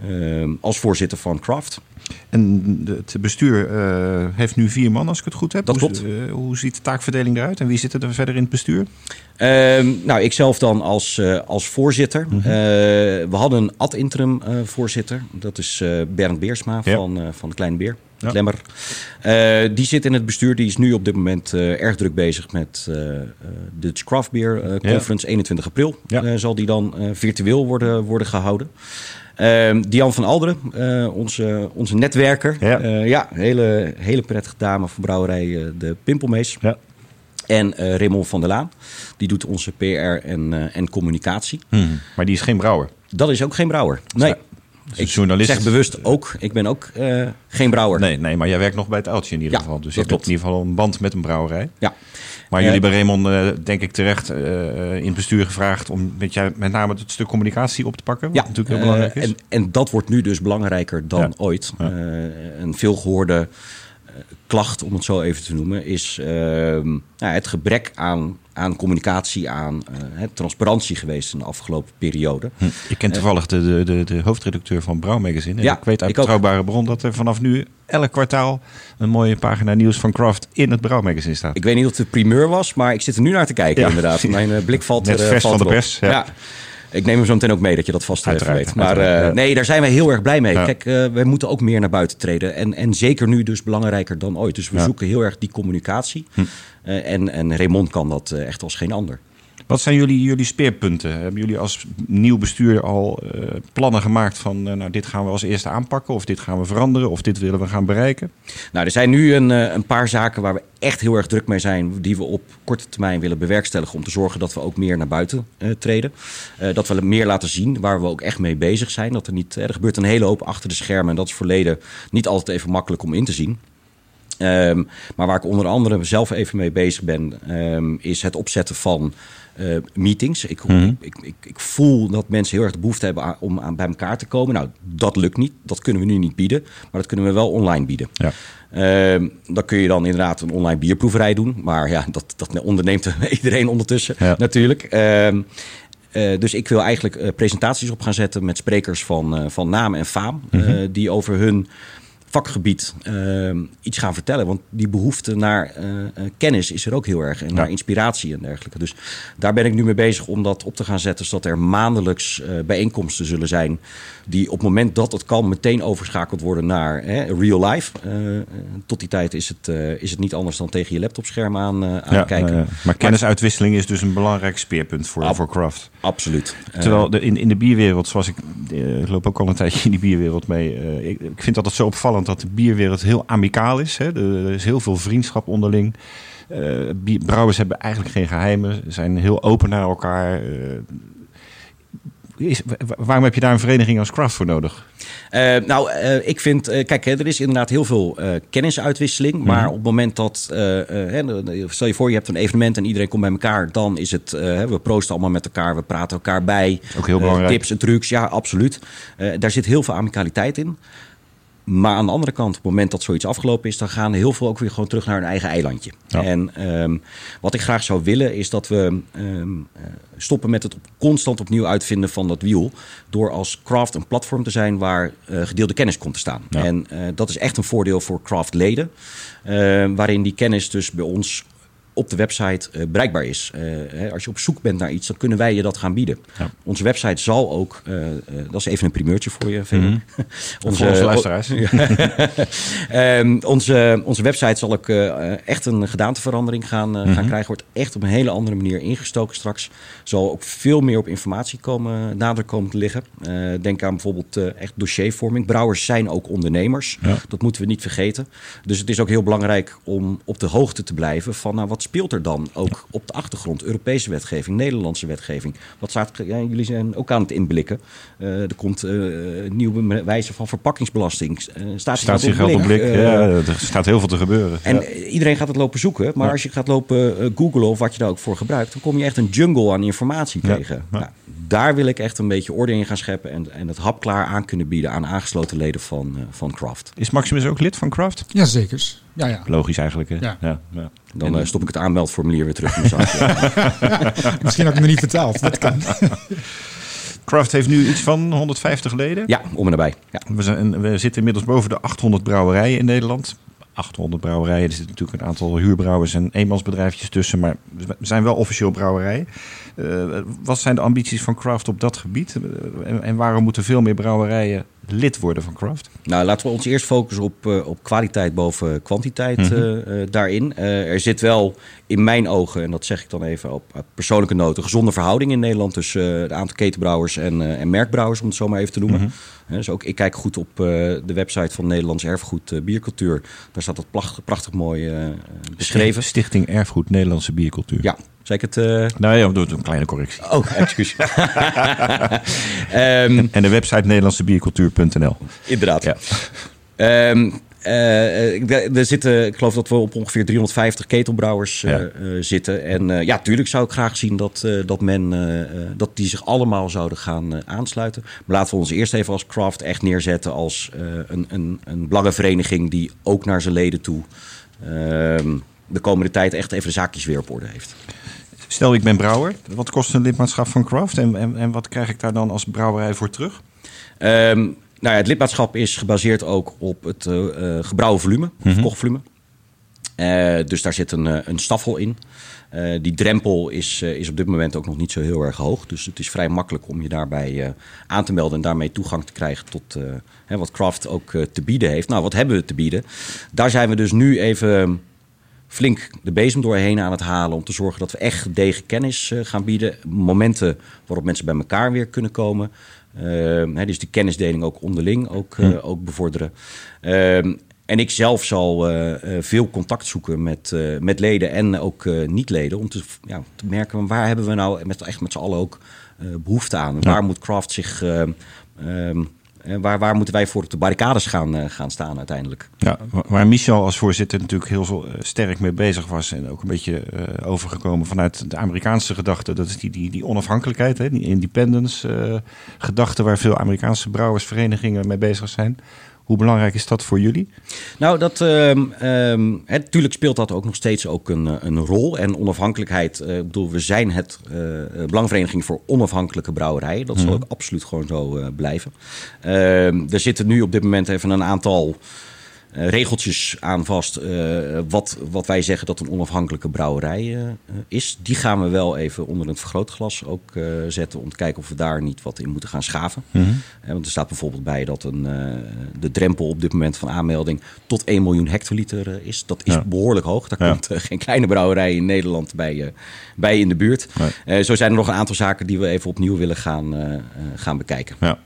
Eh, als voorzitter van Craft. En het bestuur eh, heeft nu vier man, als ik het goed heb. Dat hoe, klopt. eh, hoe ziet de taakverdeling eruit? En wie zitten er verder in het bestuur? Ehm, nou, ik zelf dan als, eh, als voorzitter. Mhm. We hadden een ad interim voorzitter. Dat is Bernd Beersma Ja. van, van de Kleine Beer. Ja. Eh, die zit in het bestuur. Die is nu op dit moment erg druk bezig met eh, de Craft Beer Ja. Conference. 21 april Ja. zal die dan virtueel worden, worden gehouden. Ehm Dian van Alderen, eh, onze, onze netwerker. Ja. Ja, ja hele, hele prettige dame van brouwerij eh, De Pimpelmees. Ja. En eh Raymond van der Laan. Die doet onze PR en, eh, en communicatie. Maar die is geen brouwer. Dat is ook geen brouwer. Nee. Dus journalist- zeg bewust ook. Ik ben ook eh, geen brouwer. Nee, nee, maar jij werkt nog bij het Uiltje in ieder Ja, geval. Dus je hebt klopt. in ieder geval een band met een brouwerij. Ja. Maar Eh, jullie bij Raymond, eh, denk ik terecht, eh, in het bestuur gevraagd om met, jou, met name het stuk communicatie op te pakken. Wat Ja, natuurlijk heel eh, belangrijk is. En, en dat wordt nu dus belangrijker dan Ja. ooit. Eh, een veelgehoorde eh, klacht, om het zo even te noemen, is ehm, nou, het gebrek aan, aan communicatie, aan eh, hè, transparantie geweest in de afgelopen periode. Hm. Ik ken toevallig de, de, de, de hoofdredacteur van Brouw Magazine. En Ja, ik weet uit ik ook. betrouwbare bron dat er vanaf nu elk kwartaal een mooie pagina nieuws van Craft in het Brouw Magazine staat. Ik weet niet of het de primeur was, maar ik zit er nu naar te kijken Ja. inderdaad. Mijn eh, blik valt Net er, eh, vers valt van de pers, ja. Ik neem hem zo meteen ook mee dat je dat vast Uiteraard, weet. Maar eh, ja. nee, daar zijn wij heel erg blij mee. Ja. Kijk, eh, wij moeten ook meer naar buiten treden. En, en zeker nu dus belangrijker dan ooit. Dus we Ja. Hm. zoeken heel erg die communicatie. Eh, en, en Raymond kan dat eh, echt als geen ander. Wat zijn jullie, jullie speerpunten? Hebben jullie als nieuw bestuur al eh, plannen gemaakt van eh, nou, dit gaan we als eerste aanpakken of dit gaan we veranderen of dit willen we gaan bereiken? Nou, er zijn nu een, eh, een paar zaken waar we echt heel erg druk mee zijn, die we op korte termijn willen bewerkstelligen om te zorgen dat we ook meer naar buiten eh, treden. Eh, dat we meer laten zien waar we ook echt mee bezig zijn. Dat er niet, eh, er gebeurt een hele hoop achter de schermen en dat is verleden niet altijd even makkelijk om in te zien. Ehm, maar waar ik onder andere zelf even mee bezig ben, ehm, is het opzetten van eh, meetings. Ik, ik, ik, ik voel dat mensen heel erg de behoefte hebben aan- om aan, bij elkaar te komen. Nou, dat lukt niet. Dat kunnen we nu niet bieden. Maar dat kunnen we wel online bieden. Ja. Ehm, dan kun je dan inderdaad een online bierproeverij doen. Maar ja, dat, dat onderneemt iedereen ondertussen Ja. natuurlijk. Eh, dus ik wil eigenlijk eh, presentaties op gaan zetten met sprekers van, van naam en faam. eh, die over hun vakgebied ehm, iets gaan vertellen. Want die behoefte naar eh, eh, kennis is er ook heel erg. En naar inspiratie en dergelijke. Dus daar ben ik nu mee bezig om dat op te gaan zetten. Zodat er maandelijks eh, bijeenkomsten zullen zijn. Die op het moment dat het kan meteen overschakeld worden naar hè, real life. Eh, tot die tijd is het, eh, is het niet anders dan tegen je laptopscherm aan, eh, aan kijken. eh, maar kennisuitwisseling is dus een belangrijk speerpunt voor, Ab- voor Craft. Absoluut. Terwijl de, in, in de bierwereld, zoals ik, ik loop ook al een tijdje in die bierwereld mee. ik, ik vind dat het zo opvallend dat de bierwereld heel amicaal is. Hè. Er, is heel veel vriendschap onderling. Brouwers hebben eigenlijk geen geheimen, zijn heel open naar elkaar. Is, waarom heb je daar een vereniging als Craft voor nodig? Uh, nou, uh, ik vind, uh, kijk, er is inderdaad heel veel kennisuitwisseling. Mm. Maar op het moment dat, stel je voor, je hebt een evenement en iedereen komt bij elkaar, dan is het, we proosten allemaal met elkaar, we praten elkaar bij. Ook heel belangrijk. tips en trucs, ja, absoluut. daar zit heel veel amicaliteit in. Maar aan de andere kant, op het moment dat zoiets afgelopen is, dan gaan heel veel ook weer gewoon terug naar hun eigen eilandje. En um, wat ik graag zou willen, is dat we um, stoppen met het constant opnieuw uitvinden van dat wiel. Door als craft een platform te zijn waar uh, gedeelde kennis komt te staan. Ja. En uh, dat is echt een voordeel voor craft-leden. Uh, waarin die kennis dus bij ons op de website uh, bereikbaar is. Uh, hè, als je op zoek bent naar iets, dan kunnen wij je dat gaan bieden. Ja. Onze website zal ook, uh, dat is even een primeurtje voor je, -hmm. onze, onze luisteraars. um, onze, onze website zal ook echt een gedaanteverandering gaan, gaan krijgen. Wordt echt op een hele andere manier ingestoken straks. Zal ook veel meer op informatie komen, nadruk komen te liggen. denk aan bijvoorbeeld echt dossiervorming. Brouwers zijn ook ondernemers. Ja. Dat moeten we niet vergeten. Dus het is ook heel belangrijk om op de hoogte te blijven van nou, wat speelt er dan ook op de achtergrond? Europese wetgeving, Nederlandse wetgeving. Wat staat, ja, jullie zijn ook aan het inblikken. Uh, er komt uh, nieuwe wijze van verpakkingsbelasting. Uh, staat zich op blik. ja, er staat heel veel te gebeuren. En ja. iedereen gaat het lopen zoeken. Maar ja. als je gaat lopen googlen of wat je daar ook voor gebruikt... dan kom je echt een jungle aan informatie tegen. Nou, daar wil ik echt een beetje orde in gaan scheppen... en, en het hapklaar aan kunnen bieden aan aangesloten leden van, van Craft. Is Maximus ook lid van Craft? Jazeker. Ja, ja. Logisch eigenlijk. Hè? Ja. Ja, ja. Dan uh, stop ik het aanmeldformulier weer terug in mijn zak. Misschien had ik me niet vertaald. Dat kan. Craft heeft nu iets van 150 leden. Ja, om en nabij. Ja. We, zijn, we zitten inmiddels boven de 800 brouwerijen in Nederland. 800 brouwerijen. Er zitten natuurlijk een aantal huurbrouwers en eenmansbedrijfjes tussen. Maar we zijn wel officieel brouwerijen. Uh, wat zijn de ambities van Craft op dat gebied? Uh, en, en, waarom moeten veel meer brouwerijen lid worden van Craft? Nou, laten we ons eerst focussen op, uh, op kwaliteit boven kwantiteit mm -hmm. daarin. er zit wel in mijn ogen, en dat zeg ik dan even op persoonlijke noten, een gezonde verhouding in Nederland tussen het aantal ketenbrouwers en, en merkbrouwers, om het zo maar even te noemen. Mm -hmm. dus ook ik kijk goed op de website van Nederlands Erfgoed Biercultuur. Daar staat dat prachtig, prachtig mooi beschreven. Stichting Erfgoed Nederlandse Biercultuur. Ja, Zeg ik het? Uh... Ja, doe een kleine correctie. Oh, excuus. um, en de website nederlandsebiercultuur.nl. Inderdaad. Ja. Um, uh, er zitten, ik geloof dat we op ongeveer 350 ketelbrouwers ja. uh, zitten. En ja, tuurlijk zou ik graag zien dat, dat men dat die zich allemaal zouden gaan aansluiten. Maar laten we ons eerst even als Craft echt neerzetten als een, een, een belangenvereniging die ook naar zijn leden toe ehm, de komende tijd echt even de zaakjes weer op orde heeft. Stel, ik ben brouwer. Wat kost een lidmaatschap van Craft? En, en, en wat krijg ik daar dan als brouwerij voor terug? Um, nou ja, het lidmaatschap is gebaseerd ook op het uh, gebrouwen volume, mm -hmm. Uh, dus daar zit een, een staffel in. Uh, die drempel is, is op dit moment ook nog niet zo heel erg hoog. Dus het is vrij makkelijk om je daarbij aan te melden en daarmee toegang te krijgen tot hè, wat Craft ook te bieden heeft. Nou, wat hebben we te bieden? Daar zijn we dus nu even flink de bezem doorheen aan het halen om te zorgen dat we echt gedegen kennis uh, gaan bieden. Momenten waarop mensen bij elkaar weer kunnen komen. Uh, hè, dus die kennisdeling ook onderling ook, uh, ook bevorderen. en ik zelf zal veel contact zoeken met, met leden en ook niet-leden. Om te, ja, te merken waar hebben we nou met, echt met z'n allen ook behoefte aan. Ja. Waar moet Craft zich... Waar, waar, moeten wij voor op de barricades gaan, uh, gaan staan uiteindelijk? Ja, waar Michel als voorzitter natuurlijk heel veel, uh, sterk mee bezig was... en ook een beetje overgekomen vanuit de Amerikaanse gedachte... dat is die, die, die onafhankelijkheid, die independence-gedachte... waar veel Amerikaanse brouwersverenigingen mee bezig zijn... Hoe belangrijk is dat voor jullie? Nou, dat, um, um, natuurlijk speelt dat ook nog steeds ook een, een rol. En onafhankelijkheid, uh, ik bedoel, we zijn het uh, Belangvereniging voor Onafhankelijke Brouwerijen. Dat zal mm. ook absoluut gewoon zo uh, blijven. Uh, er zitten nu op dit moment even een aantal regeltjes aan vast. Uh, wat, wat wij zeggen dat een onafhankelijke brouwerij uh, is. Die gaan we wel even onder het vergrootglas ook zetten. Om te kijken of we daar niet wat in moeten gaan schaven. Mm -hmm. want er staat bijvoorbeeld bij dat een, de drempel op dit moment van aanmelding tot 1 miljoen hectoliter is. Dat is ja. behoorlijk hoog. Daar ja. komt geen kleine brouwerij in Nederland bij, bij in de buurt. Nee. zo zijn er nog een aantal zaken die we even opnieuw willen gaan, gaan bekijken. Ja.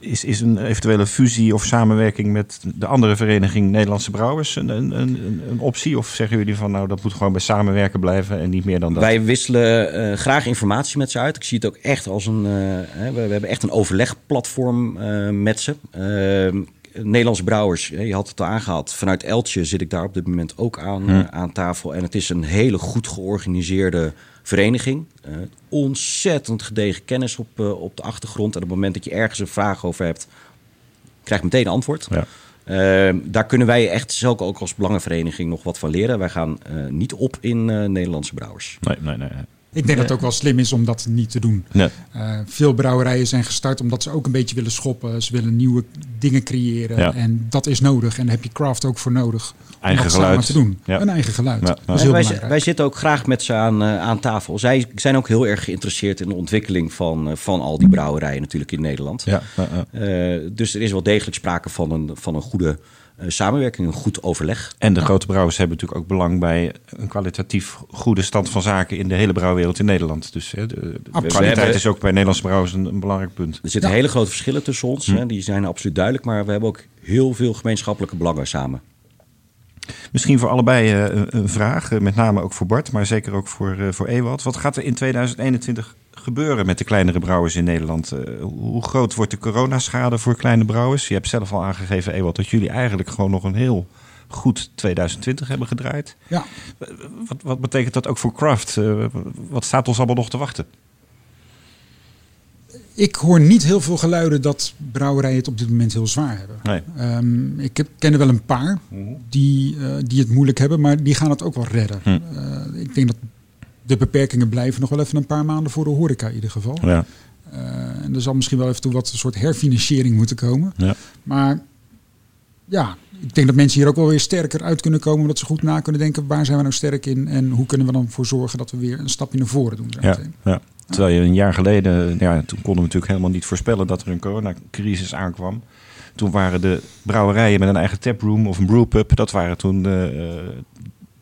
Is, is een eventuele fusie of samenwerking met de andere vereniging Nederlandse Brouwers een, een, een, een optie? Of zeggen jullie van nou dat moet gewoon bij samenwerken blijven en niet meer dan dat? Wij wisselen uh, graag informatie met ze uit. Ik zie het ook echt als een. Uh, we, we, hebben echt een overlegplatform uh, met ze. Nederlandse brouwers, je had het al aangehaald. Vanuit Eltje zit ik daar op dit moment ook aan, Hmm. aan tafel. En het is een hele goed georganiseerde vereniging. Uh, ontzettend gedegen kennis op, uh, op de achtergrond. En op het moment dat je ergens een vraag over hebt, krijg je meteen een antwoord. Ja. Uh, daar kunnen wij echt zelf ook als belangenvereniging nog wat van leren. Wij gaan niet op in Nederlandse brouwers. Nee, nee, nee. Ik denk dat het ook wel slim is om dat niet te doen. Nee. Uh, veel brouwerijen zijn gestart omdat ze ook een beetje willen schoppen. Ze willen nieuwe dingen creëren. Ja. En dat is nodig. En daar heb je craft ook voor nodig. Eigen om dat geluid. te doen. Ja. Een eigen geluid. Ja. Dat is En heel wij, belangrijk. wij zitten ook graag met ze aan, uh, aan tafel. Zij zijn ook heel erg geïnteresseerd in de ontwikkeling van, uh, van al die brouwerijen natuurlijk in Nederland. Uh, dus er is wel degelijk sprake van een, van een goede samenwerking, een goed overleg. En de grote brouwers hebben natuurlijk ook belang bij een kwalitatief goede stand van zaken in de hele brouwwereld in Nederland. Dus hè, de, de kwaliteit is ook bij Nederlandse brouwers een, een belangrijk punt. Er zitten Ja. hele grote verschillen tussen ons. Hè, die zijn absoluut duidelijk. Maar we hebben ook heel veel gemeenschappelijke belangen samen. Misschien voor allebei eh, een, vraag, eh, met name ook voor Bart, maar zeker ook voor, eh, voor Ewald. Wat gaat er in 2021 gebeuren met de kleinere brouwers in Nederland? Eh, hoe groot wordt de coronaschade voor kleine brouwers? Je hebt zelf al aangegeven, Ewald, dat jullie eigenlijk gewoon nog een heel goed 2020 hebben gedraaid. Ja. Wat, wat betekent dat ook voor Craft? Eh, wat staat ons allemaal nog te wachten? Ik hoor niet heel veel geluiden dat brouwerijen het op dit moment heel zwaar hebben. Nee. Ehm, ik heb, ken er wel een paar die, eh, die het moeilijk hebben, maar die gaan het ook wel redden. Hm. Ik denk dat de beperkingen blijven nog wel even een paar maanden voor de horeca in ieder geval. Ja. Eh, en er zal misschien wel even toe wat een soort herfinanciering moeten komen. Ja. Maar ja, ik denk dat mensen hier ook wel weer sterker uit kunnen komen. Omdat ze goed na kunnen denken, waar zijn we nou sterk in? En hoe kunnen we dan voor zorgen dat we weer een stapje naar voren doen? Ja, ja. Terwijl je een jaar geleden, ja, toen konden we natuurlijk helemaal niet voorspellen dat er een coronacrisis aankwam. Toen waren de brouwerijen met een eigen taproom of een brewpub, dat waren toen de, eh,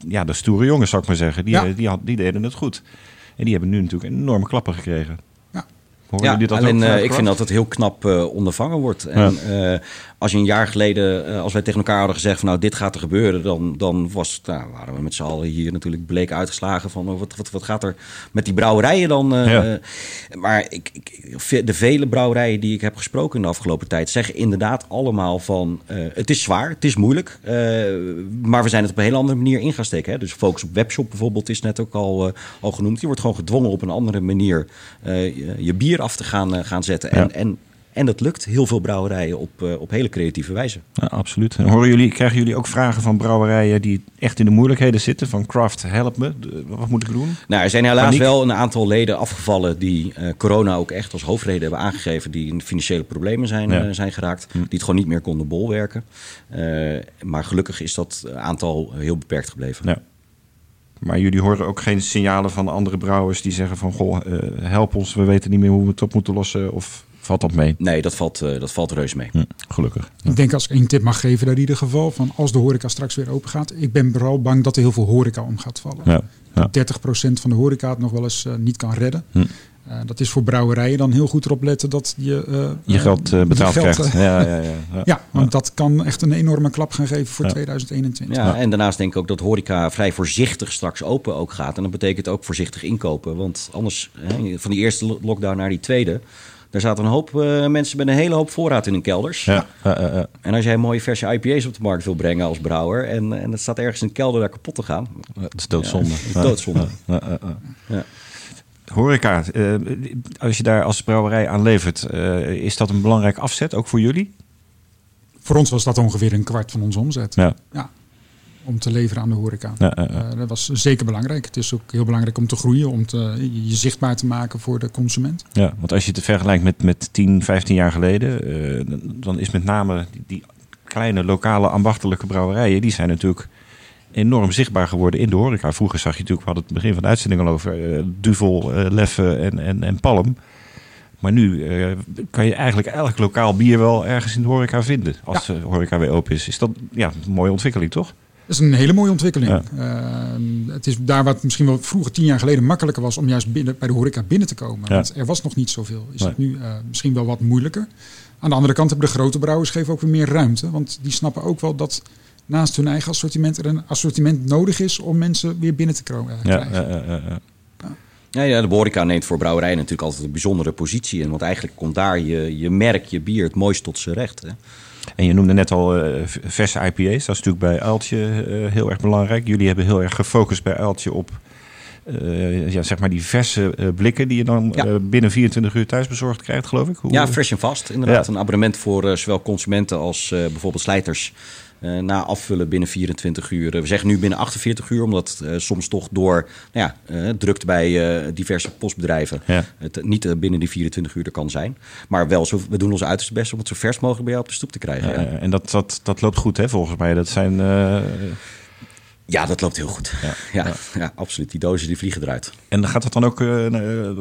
ja, de stoere jongens, zou ik maar zeggen. Die, Ja. eh, die, had, die deden het goed. En die hebben nu natuurlijk enorme klappen gekregen. Ja. Alleen ook vanuit ik vind dat het heel knap ondervangen wordt. En eh, als je een jaar geleden, eh, als wij tegen elkaar hadden gezegd van nou dit gaat er gebeuren, dan, dan was, nou, waren we met z'n allen hier natuurlijk bleek uitgeslagen van oh, wat, wat, wat gaat er met die brouwerijen dan. eh, Ja. eh, maar ik, ik, de vele brouwerijen die ik heb gesproken in de afgelopen tijd zeggen inderdaad allemaal van het is zwaar, het is moeilijk, maar we zijn het op een hele andere manier in gaan steken. Hè? Dus focus op webshop bijvoorbeeld is net ook al, al genoemd. Je wordt gewoon gedwongen op een andere manier je, bier af te gaan, gaan zetten. Ja. en, en dat lukt heel veel brouwerijen op, eh, op hele creatieve wijze. Ja, absoluut. En horen jullie, krijgen jullie ook vragen van brouwerijen die echt in de moeilijkheden zitten? Van Craft, help me. Wat moet ik doen? Nou, er zijn helaas Paniek. wel een aantal leden afgevallen die eh, corona ook echt als hoofdreden hebben aangegeven. Die in financiële problemen zijn, Ja. eh, zijn geraakt. Die het gewoon niet meer konden bolwerken. Eh, maar gelukkig is dat aantal heel beperkt gebleven. Ja. Maar jullie horen ook geen signalen van andere brouwers die zeggen van... Goh, help ons, we weten niet meer hoe we het op moeten lossen. Of valt dat mee? Nee, dat valt, eh, dat valt reus mee. Hm, gelukkig. Ik denk als ik één tip mag geven daar in ieder geval, van als de horeca straks weer open gaat. Ik ben vooral bang dat er heel veel horeca om gaat vallen. Ja, ja. 30% van de horeca het nog wel eens eh, niet kan redden. Hm. Eh, dat is voor brouwerijen dan heel goed erop letten dat je eh, Je geld je betaald geld, krijgt. Ja, ja, ja, ja. ja, want dat kan echt een enorme klap gaan geven voor Ja. 2021. Ja, en daarnaast denk ik ook dat horeca vrij voorzichtig straks open ook gaat. En dat betekent ook voorzichtig inkopen. Want anders, hè, van die eerste lo- lockdown naar die tweede... daar zaten een hoop eh, mensen met een hele hoop voorraad in hun kelders. Ja, ja, ja, ja. En als jij een mooie verse IPA's op de markt wil brengen als brouwer... en, en het staat ergens in de kelder daar kapot te gaan... Dat is doodzonde. Ja, dat is doodzonde. Ja. Horeca, eh, als je daar als brouwerij aan levert, eh, is dat een belangrijk afzet, ook voor jullie? Voor ons was dat ongeveer een kwart van onze omzet. Ja, Ja, om te leveren aan de horeca. ja, ja, ja. Eh, dat was zeker belangrijk. Het is ook heel belangrijk om te groeien, om te, je zichtbaar te maken voor de consument. Ja, want als je het vergelijkt met, met 10, 15 jaar geleden, eh, dan- is met name die, die kleine lokale ambachtelijke brouwerijen, die zijn natuurlijk enorm zichtbaar geworden in de horeca. Vroeger zag je natuurlijk, we hadden het begin van de uitzending al over, eh, Duvel, eh, Leffe en, en, en Palm. Maar nu eh, kan je eigenlijk elk lokaal bier wel ergens in de horeca vinden, als de horeca weer open is. Is dat ja, een mooie ontwikkeling, toch? Dat is een hele mooie ontwikkeling. het is daar wat misschien wel vroeger tien jaar geleden makkelijker was om juist binnen, bij de horeca binnen te komen. Want er was nog niet zoveel. Is het nu misschien wel wat moeilijker. Aan de andere kant hebben de grote brouwers geven ook weer meer ruimte. Want die snappen ook wel dat naast hun eigen assortiment er een assortiment nodig is om mensen weer binnen te komen. Ja, ja, ja, ja. Ja, ja, de horeca neemt voor brouwerijen natuurlijk altijd een bijzondere positie in. Want eigenlijk komt daar je, je merk, je bier het mooist tot zijn recht. Hè? En je noemde net al uh, verse IPA's. Dat is natuurlijk bij Uiltje uh, heel erg belangrijk. Jullie hebben heel erg gefocust bij Uiltje op uh, ja, zeg maar die verse blikken die je dan binnen 24 uur thuis bezorgd krijgt, geloof ik. Hoe... Ja, fresh en vast. Inderdaad, een abonnement voor zowel consumenten als bijvoorbeeld slijters. Uh, na afvullen binnen 24 uur. We zeggen nu binnen 48 uur, omdat uh, soms toch door nou ja, uh, drukt bij diverse postbedrijven het niet binnen die 24 uur er kan zijn. Maar wel, zo, we doen ons uiterste best om het zo vers mogelijk bij jou op de stoep te krijgen. Ja, en dat, dat, dat loopt goed, hè, volgens mij. Dat zijn ja, dat loopt heel goed. Ja, ja, ja. absoluut. Die dozen die vliegen eruit. En gaat dat dan ook uh,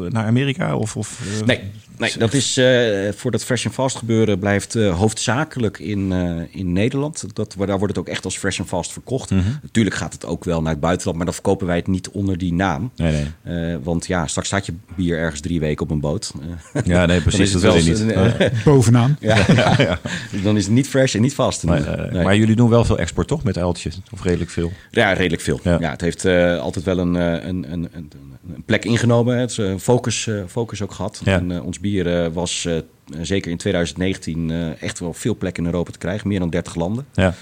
naar Amerika? Of, of uh, nee, nee, dat is uh, voor dat fresh and fast gebeuren blijft hoofdzakelijk in, in Nederland. Dat, daar wordt het ook echt als fresh and fast verkocht. Mm -hmm. Natuurlijk gaat het ook wel naar het buitenland, maar dan verkopen wij het niet onder die naam. Nee, nee. want ja, straks staat je bier ergens drie weken op een boot. ja, nee, precies. dat wil je niet. Bovenaan. Ja, ja, Dan is het niet fresh en niet vast. Maar jullie doen wel veel export, toch? Met uiltjes? Of redelijk veel? Ja, redelijk veel. Ja. het heeft uh, altijd wel een, een, een, een, plek ingenomen. Het is een focus, uh, focus ook gehad. Ja. En uh, ons bier was zeker in 2019 echt wel veel plekken in Europa te krijgen. Meer dan 30 landen. Ja.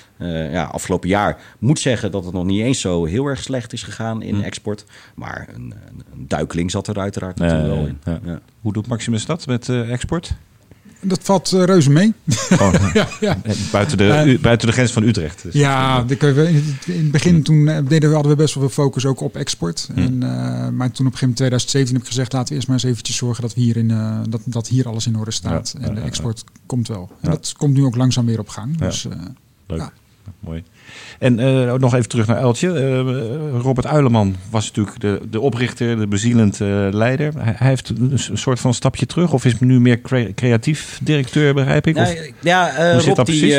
ja, afgelopen jaar moet zeggen dat het nog niet eens zo heel erg slecht is gegaan in hm. export. Maar een, een, duikeling zat er uiteraard natuurlijk wel in. Hoe doet Maximus dat met export? Dat valt uh, reuze mee. Oh, ja, ja. Buiten, de, uh, buiten de grens van Utrecht. Dus ja, in het begin toen eh, deden we, hadden we best wel veel focus ook op export. Hm. En, uh, maar toen op een gegeven moment 2017 heb ik gezegd... laten we eerst maar eens eventjes zorgen dat, we hier, in, uh, dat, dat hier alles in orde staat. Ja, en de export komt wel. En dat komt nu ook langzaam weer op gang. Dus, Leuk. Mooi. En uh, nog even terug naar Eltje. Uh, Robert Uileman was natuurlijk de, de oprichter, de bezielend uh, leider. Hij, hij, heeft een, soort van stapje terug, of is nu meer cre creatief directeur, begrijp ik? Of, ja, Rob, die,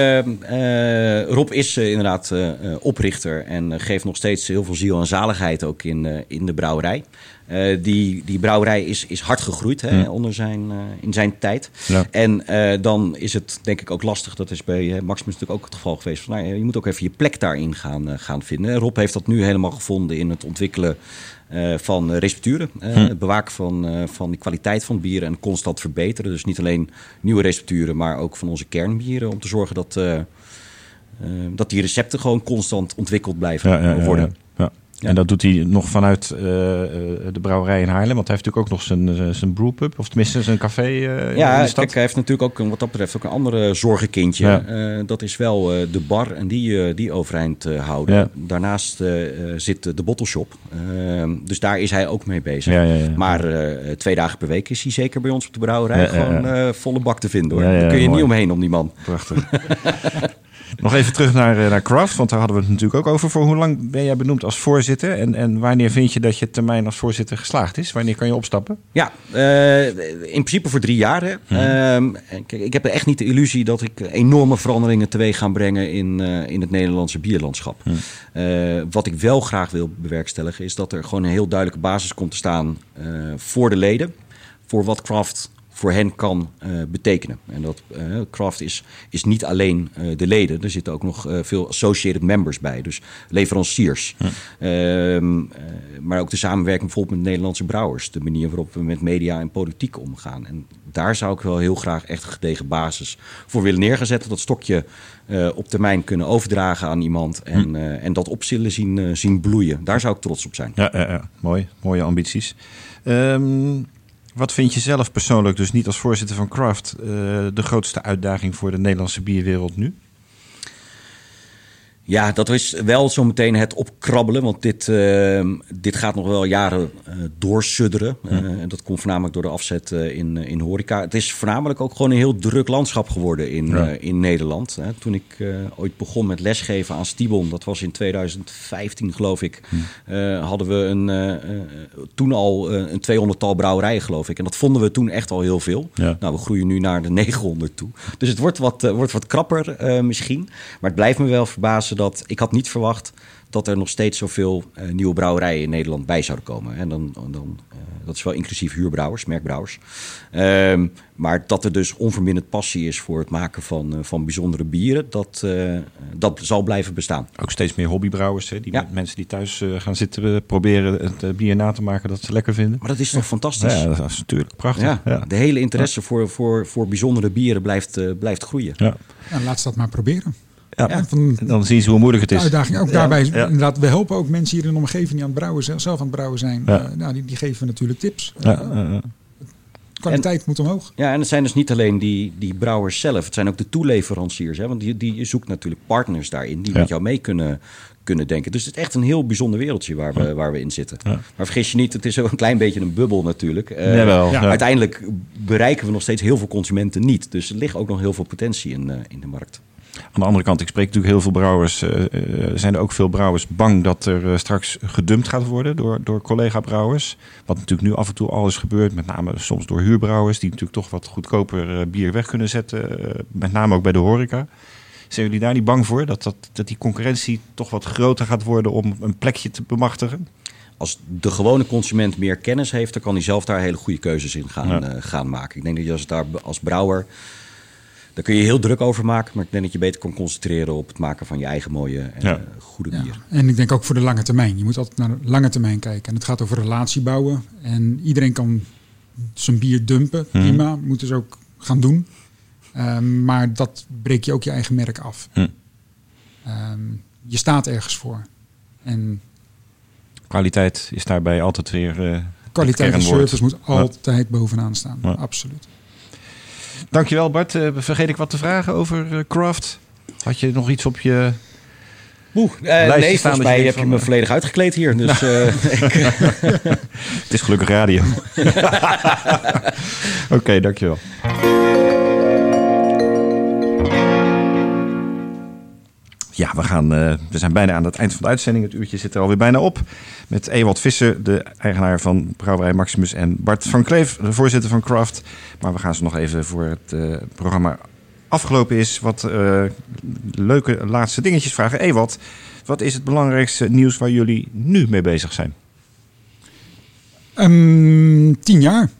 Rob is inderdaad oprichter en geeft nog steeds heel veel ziel en zaligheid ook in, in de brouwerij. Uh, die, die brouwerij is, is hard gegroeid hè, onder zijn, uh, in zijn tijd. Ja. En uh, dan is het denk ik ook lastig, dat is bij Maximus natuurlijk ook het geval geweest. Van, nou, je moet ook even je plek daarin gaan, gaan vinden. Rob heeft dat nu helemaal gevonden in het ontwikkelen van recepturen. Hm. Het bewaken van, van de kwaliteit van bieren en constant verbeteren. Dus niet alleen nieuwe recepturen, maar ook van onze kernbieren. Om te zorgen dat, dat die recepten gewoon constant ontwikkeld blijven ja, ja, worden. En dat doet hij nog vanuit uh, de brouwerij in Haarlem. Want hij heeft natuurlijk ook nog zijn, eh, zijn brewpub. Of tenminste zijn café uh, ja, in de stad. Kijk, hij heeft natuurlijk ook wat dat betreft ook een andere zorgenkindje. Ja. Uh, dat is wel de bar en die, die overeind houden. Ja. Daarnaast zit de bottleshop. dus daar is hij ook mee bezig. Ja, maar twee dagen per week is hij zeker bij ons op de brouwerij gewoon volle bak te vinden. Hoor. Daar kun je mooi. niet omheen om die man. Prachtig. Nog even terug naar, eh, naar Craft, want daar hadden we het natuurlijk ook over. Voor hoe lang ben jij benoemd als voorzitter? En, en wanneer vind je dat je termijn als voorzitter geslaagd is? Wanneer kan je opstappen? Ja, uh, in principe voor drie jaar. Hmm. Uh, kijk, ik heb echt niet de illusie dat ik enorme veranderingen teweeg ga brengen in, uh, in het Nederlandse bierlandschap. Hmm. wat ik wel graag wil bewerkstelligen is dat er gewoon een heel duidelijke basis komt te staan voor de leden. Voor wat Craft voor hen kan uh, betekenen. En dat uh, craft is, is niet alleen uh, de leden, er zitten ook nog veel associated members bij, dus leveranciers. Hm. Ehm, maar ook de samenwerking bijvoorbeeld met Nederlandse brouwers, de manier waarop we met media en politiek omgaan. En daar zou ik wel heel graag echt een gedegen basis voor willen neerzetten. Dat stokje op termijn kunnen overdragen aan iemand en, hm. en dat op zullen zien, zien bloeien. Daar zou ik trots op zijn. Ja, ja, ja. mooi. Mooie ambities. Um, wat vind je zelf persoonlijk, dus niet als voorzitter van Craft, uh, de grootste uitdaging voor de Nederlandse bierwereld nu? Ja, dat is wel zo meteen het opkrabbelen. Want dit, uh, dit gaat nog wel jaren uh, doorsudderen. Uh, dat komt voornamelijk door de afzet in, in horeca. Het is voornamelijk ook gewoon een heel druk landschap geworden in, ja. in Nederland. toen ik ooit begon met lesgeven aan Stibon, dat was in 2015 geloof ik, hm. hadden we een, toen al een 200-tal brouwerijen geloof ik. En dat vonden we toen echt al heel veel. Ja. Nou, we groeien nu naar de 900 toe. Dus het wordt wat, wordt wat krapper misschien. Maar het blijft me wel verbazen ze dat. Ik had niet verwacht dat er nog steeds zoveel uh, nieuwe brouwerijen in Nederland bij zouden komen. En dan, dan, uh, dat is wel inclusief huurbrouwers, merkbrouwers. Um, maar dat er dus onverminderd passie is voor het maken van, uh, van bijzondere bieren, dat, dat zal blijven bestaan. Ook steeds meer hobbybrouwers, hè? Die ja. mensen die thuis gaan zitten proberen het bier na te maken dat ze lekker vinden. Maar dat is toch fantastisch? Ja, dat is natuurlijk prachtig. Ja, ja. De hele interesse voor, voor, voor bijzondere bieren blijft, blijft groeien. Ja. laat ze dat maar proberen. Ja, ja van, dan zien ze hoe moeilijk het is. Uitdaging. Ook daarbij, ja. inderdaad, we helpen ook mensen hier in de omgeving die aan het brouwen, zelf aan het brouwen zijn. Uh, nou, die, die, geven we natuurlijk tips. Uh, kwaliteit en, moet omhoog. Ja, en het zijn dus niet alleen die, die brouwers zelf, het zijn ook de toeleveranciers. Hè? Want die, die zoekt natuurlijk partners daarin die met jou mee kunnen, kunnen denken. Dus het is echt een heel bijzonder wereldje waar we, waar we in zitten. Maar vergis je niet, het is ook een klein beetje een bubbel natuurlijk. Uh, Jawel, Uiteindelijk bereiken we nog steeds heel veel consumenten niet. Dus er ligt ook nog heel veel potentie in, uh, in de markt. Aan de andere kant, ik spreek natuurlijk heel veel brouwers. Uh, zijn er ook veel brouwers bang dat er uh, straks gedumpt gaat worden door, door collega-brouwers? Wat natuurlijk nu af en toe alles gebeurt, met name soms door huurbrouwers, die natuurlijk toch wat goedkoper bier weg kunnen zetten. met name ook bij de horeca. Zijn jullie daar niet bang voor dat, dat, dat die concurrentie toch wat groter gaat worden om een plekje te bemachtigen? Als de gewone consument meer kennis heeft, dan kan hij zelf daar hele goede keuzes in gaan, ja. gaan maken. Ik denk dat je als, daar, als brouwer daar kun je heel druk over maken, maar ik denk dat je beter kan concentreren op het maken van je eigen mooie en ja. goede bier. Ja. En ik denk ook voor de lange termijn. Je moet altijd naar de lange termijn kijken. En het gaat over relatie bouwen. En iedereen kan zijn bier dumpen. Hmm. Prima, moet dus ook gaan doen. Um, maar dat breek je ook je eigen merk af. Hmm. Um, je staat ergens voor. En kwaliteit is daarbij altijd weer. Uh, kwaliteit en service moet altijd bovenaan staan. Absoluut. Dankjewel Bart. Uh, vergeet ik wat te vragen over uh, Craft? Had je nog iets op je Oeh, uh, nee, volgens mij heb je me volledig uitgekleed hier. Dus, nou. ik, het is gelukkig radio. Oké, okay, dankjewel. Ja, we, gaan, uh, we zijn bijna aan het eind van de uitzending. Het uurtje zit er alweer bijna op. Met Ewald Visser, de eigenaar van Brouwerij Maximus. En Bart van Kleef, de voorzitter van Craft. Maar we gaan ze nog even voor het uh, programma afgelopen is. Wat uh, leuke laatste dingetjes vragen. Ewald, wat is het belangrijkste nieuws waar jullie nu mee bezig zijn? Um, tien jaar.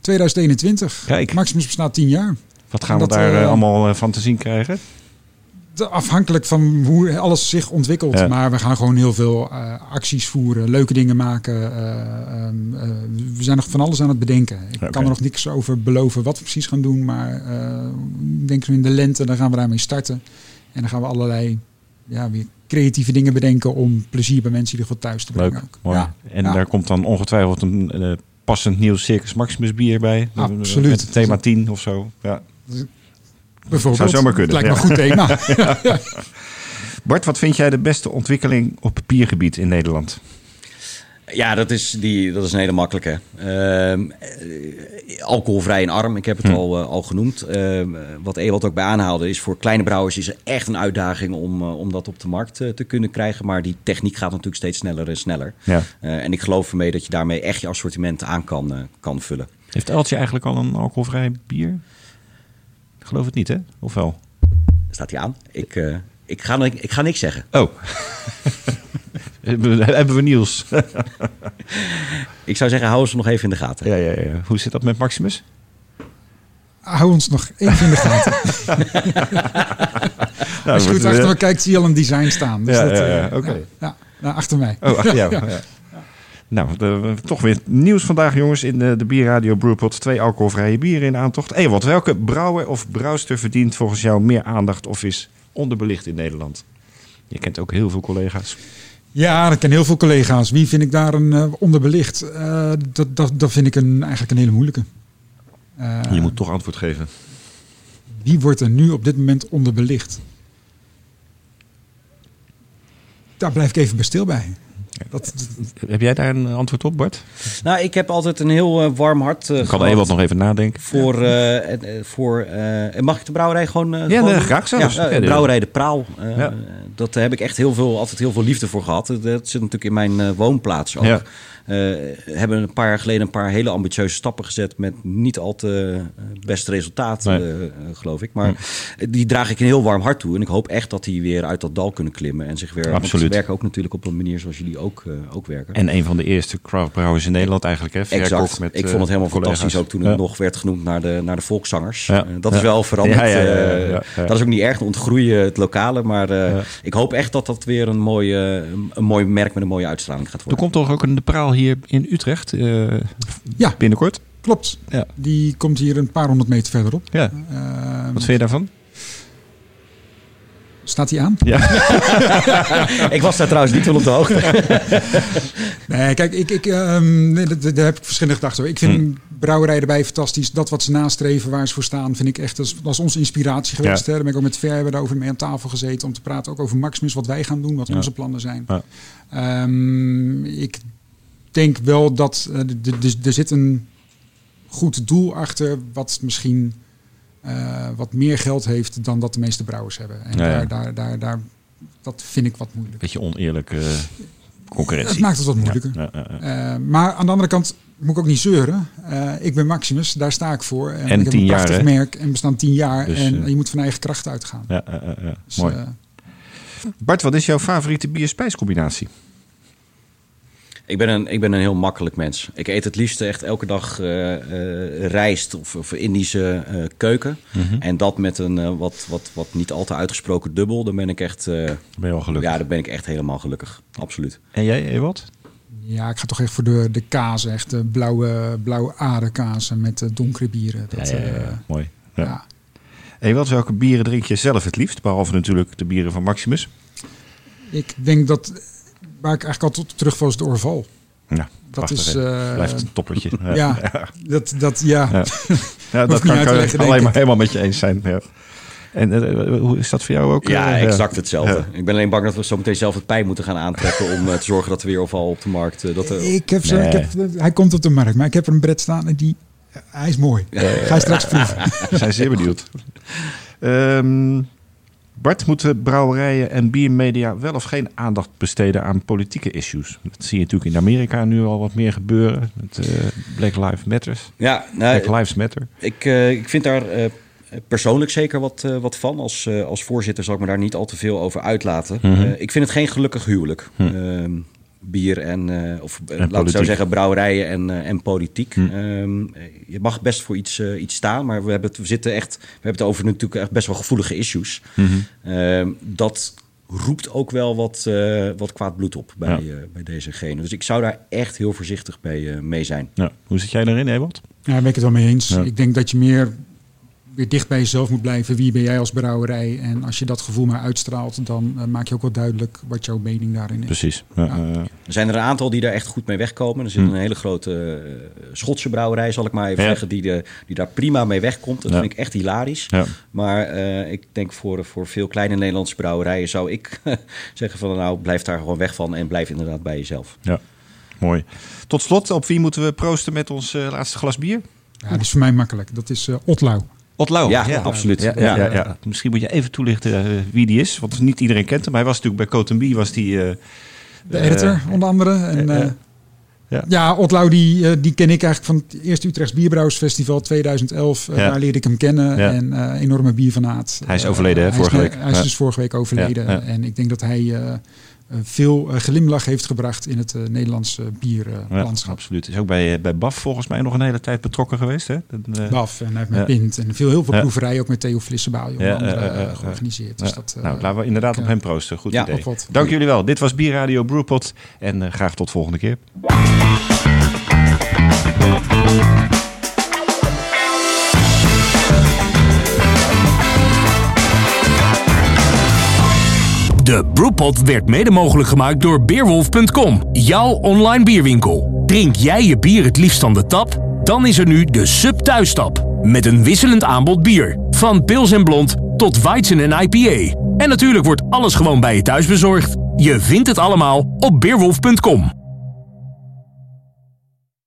2021. Kijk. Maximus bestaat tien jaar. Wat gaan dat, we daar allemaal van te zien krijgen? Afhankelijk van hoe alles zich ontwikkelt. Ja. Maar we gaan gewoon heel veel uh, acties voeren, leuke dingen maken. Uh, um, uh, we zijn nog van alles aan het bedenken. Ik okay. kan er nog niks over beloven wat we precies gaan doen. Maar ik denk in de lente, dan gaan we daarmee starten. En dan gaan we allerlei ja, weer creatieve dingen bedenken om plezier bij mensen in ieder geval thuis te brengen. Leuk, ook. Mooi. Ja. En ja. daar komt dan ongetwijfeld een passend nieuw Circus Maximus bier bij. Absoluut. Met het thema 10 of zo. Ja. Bijvoorbeeld. Zou zomaar kunnen. Lijkt me een goed thema. Bart, wat vind jij de beste ontwikkeling op papiergebied in Nederland? Ja, dat is, die, dat is een hele makkelijke. Uh, alcoholvrij en arm, ik heb het hm. al, uh, al genoemd. Uh, wat Ewald ook bij aanhaalde, is voor kleine brouwers is er echt een uitdaging om, uh, om dat op de markt te kunnen krijgen. Maar die techniek gaat natuurlijk steeds sneller en sneller. Ja. en ik geloof ermee dat je daarmee echt je assortiment aan kan, kan vullen. Heeft Eltje eigenlijk al een alcoholvrij bier? Ik geloof het niet, hè? Of wel? Staat hij aan? Ik, uh, ik, ga, ik ga niks zeggen. Oh. Hebben we Niels? ik zou zeggen, hou ons nog even in de gaten. Ja, ja, ja. Hoe zit dat met Maximus? Hou ons nog even in de gaten. nou, Als je goed achter me kijkt, zie je al een design staan. Dus ja, dat, ja, ja. Uh, oké. Okay. Ja, nou, achter mij. Oh, achter jou. ja. Nou, de, toch weer nieuws vandaag, jongens. In de, de Bierradio Brewpot twee alcoholvrije bieren in aantocht. Hey, wat welke brouwer of brouwster verdient volgens jou meer aandacht of is onderbelicht in Nederland? Je kent ook heel veel collega's. Ja, ik ken heel veel collega's. Wie vind ik daar een uh, onderbelicht? Uh, dat, dat, dat vind ik een, eigenlijk een hele moeilijke. Uh, je moet toch antwoord geven. Wie wordt er nu op dit moment onderbelicht? Daar blijf ik even bij stil bij. Dat, Heb jij daar een antwoord op, Bart? Nou, ik heb altijd een heel eh, warm hart uh, Ik kan Ewald nog even nadenken. Voor, eh, voor mag ik de brouwerij gewoon... Ja, gewoon nee, doen? graag zelfs. Ja, Ja, de- brouwerij De Praal. Ja. Dat heb ik echt heel veel, altijd heel veel liefde voor gehad. Dat zit natuurlijk in mijn woonplaats ook. Eh, hebben een paar jaar geleden een paar hele ambitieuze stappen gezet met niet al te eh, beste resultaten, Nee. eh, geloof ik. Maar die draag ik een heel warm hart toe. En ik hoop echt dat die weer uit dat dal kunnen klimmen en zich weer. Absoluut. ze werken ook natuurlijk op een manier zoals jullie ook, ook werken. En een van de eerste craftbrouwers in Nederland eigenlijk. Hè? Exact. met, ik vond het helemaal collega's. fantastisch ook toen Ja. het nog werd genoemd naar de, naar de volkszangers. Ja. Dat Ja. is wel veranderd. Dat is ook niet erg, ontgroeien het lokale. Maar ik hoop echt dat dat weer een mooi, eh, een, mooi merk met een mooie uitstraling gaat Er worden. komt toch ook een De Praal hier in Utrecht eh, ja, binnenkort? klopt. Ja. Die komt hier een paar honderd meter verderop. Ja. Ehm, Wat vind je daarvan? staat hij aan? Ja. ik was daar trouwens niet van op de hoogte. Nee, kijk, ik, ik, ehm, nee, dat- daar heb ik verschillende gedachten over. Ik vind Hmm. brouwerij erbij fantastisch. Dat wat ze nastreven, waar ze voor staan, vind ik echt, dat is, dat is onze inspiratie geweest. Ja. Hè. Daar ben ik ook met Ver daarover mee aan tafel gezeten om te praten ook over Maximus, wat wij gaan doen, wat Ja. onze plannen zijn. Ja. Ehm, ik denk wel dat eh, de- er zit een goed doel achter, wat misschien eh, wat meer geld heeft dan dat de meeste brouwers hebben. En Ja, ja. Daar, daar, daar, daar, dat vind ik wat moeilijk. Beetje oneerlijke eh, Het concurrentie. maakt het wat moeilijker. Ja, ja, ja. Eh, maar aan de andere kant moet ik ook niet zeuren. Eh, ik ben Maximus, daar sta ik voor. En, En ik heb een prachtig merk en we staan tien jaar. Dus, en je moet van eigen kracht uitgaan. Ja, ja, ja, ja. Dus, Mooi. Bart, wat is jouw favoriete bier-spijscombinatie? Ik ben, een, ik ben een heel makkelijk mens. Ik eet het liefst echt elke dag eh, eh, rijst of, of Indische eh, keuken. Mhm. En dat met een wat, wat, wat niet al te uitgesproken dubbel. Dan ben ik echt, eh, Ben je wel gelukkig? ja, dan ben ik echt helemaal gelukkig. Absoluut. En jij, Ewald? ja, ik ga toch echt voor de, de kazen. Echt de blauwe, blauwe aardekazen met donkere bieren. Dat, ja, ja, ja. Mooi. Ja. ja. Ewald, welke bieren drink je zelf het liefst? Behalve natuurlijk de bieren van Maximus. Ik denk dat, waar ik eigenlijk altijd op terugval is de Orval. Ja, Dat prachtig, is... eh, Blijft een toppertje. Ja, ja, dat, dat, ja. Ja. Ja, dat kan ik alleen maar helemaal met je eens zijn. Ja. En eh, hoe is dat voor jou ook? Ja, eh, exact hetzelfde. Ja. Ik ben alleen bang dat we zo meteen zelf het pijn moeten gaan aantrekken... om te zorgen dat er weer overal op de markt... dat er, Ik heb zo, Nee. ik heb, hij komt op de markt, maar ik heb er een bret staan en die, hij is mooi. Ga je straks proeven. We zijn zeer benieuwd. Ehm, Bart, moeten brouwerijen en biermedia wel of geen aandacht besteden aan politieke issues? Dat zie je natuurlijk in Amerika nu al wat meer gebeuren. Met eh, Black Lives Matters. ja, nou, Black Lives Matter. Ik, eh, ik vind daar eh, persoonlijk zeker wat, wat van. Als, als voorzitter zal ik me daar niet al te veel over uitlaten. Mhm. Ik vind het geen gelukkig huwelijk. Ehm, bier en, eh, of eh, laat ik politiek. zo zeggen, brouwerijen en, eh, en politiek. Hm. Ehm, je mag best voor iets, iets staan, maar we, hebben het, we, zitten echt, we hebben het over natuurlijk echt best wel gevoelige issues. Mhm. Ehm, dat roept ook wel wat, eh, wat kwaad bloed op bij, Ja. eh, bij deze gene. Dus ik zou daar echt heel voorzichtig bij, eh, mee zijn. Ja. Hoe zit jij daarin, Ewald? Ja, daar ben ik het wel mee eens. Ja. Ik denk dat je meer weer dicht bij jezelf moet blijven. Wie ben jij als brouwerij? En als je dat gevoel maar uitstraalt, dan eh, maak je ook wel duidelijk wat jouw mening daarin is. Precies. Ja, Ja. eh, Er zijn er een aantal die daar echt goed mee wegkomen. Er zit een hele grote eh, Schotse brouwerij, zal ik maar even Ja. zeggen, die, de, die daar prima mee wegkomt. Dat Ja. vind ik echt hilarisch. ja. Maar eh, ik denk voor, voor veel kleine Nederlandse brouwerijen zou ik zeggen van nou blijf daar gewoon weg van en blijf inderdaad bij jezelf. ja. Mooi. Tot slot, op wie moeten we proosten met ons laatste glas bier? Ja, dat is voor mij makkelijk. Dat is eh Otlau. Otlau. Ja, absoluut. Ja, ja, ja, ja. Misschien moet je even toelichten eh, wie die is. Want niet iedereen kent hem. Hij was natuurlijk bij Coton B was die... eh, De eh, editor, onder andere. En, eh, eh, ja. ja. Otlau, die, eh, die ken ik eigenlijk van het eerste Utrechts Bierbrouwersfestival 2011. Eh, Ja. Daar leerde ik hem kennen. Ja. En eh, enorme bierfanaat. Hij is Eh, overleden, hè, hij is vorige week. Hij is Ja. dus vorige week overleden. Ja, ja. En ik denk dat hij eh, eh, veel eh, glimlach heeft gebracht in het eh, Nederlandse ja, bierlandschap. absoluut. Is ook bij, eh, bij BAF volgens mij nog een hele tijd betrokken geweest. Hè? Dat, eh, Baf en hij heeft met Ja. Pint en veel, heel veel Ja. proeverijen, ook met Theo Ja, eh, eh, eh, eh, georganiseerd. ja. Dus dat, eh, nou, laten we inderdaad ik, op eh, hem proosten. Goed ja, idee. Dank jullie wel. Dit was Bierradio Brewpot. En eh, graag tot volgende keer. De Brewpot werd mede mogelijk gemaakt door Beerwolf.com, jouw online bierwinkel. Drink jij je bier het liefst van de tap? Dan is er nu de Sub Thuistap. Met een wisselend aanbod bier. Van pils en blond tot Weizen en IPA. En natuurlijk wordt alles gewoon bij je thuis bezorgd. Je vindt het allemaal op beerwolf.com.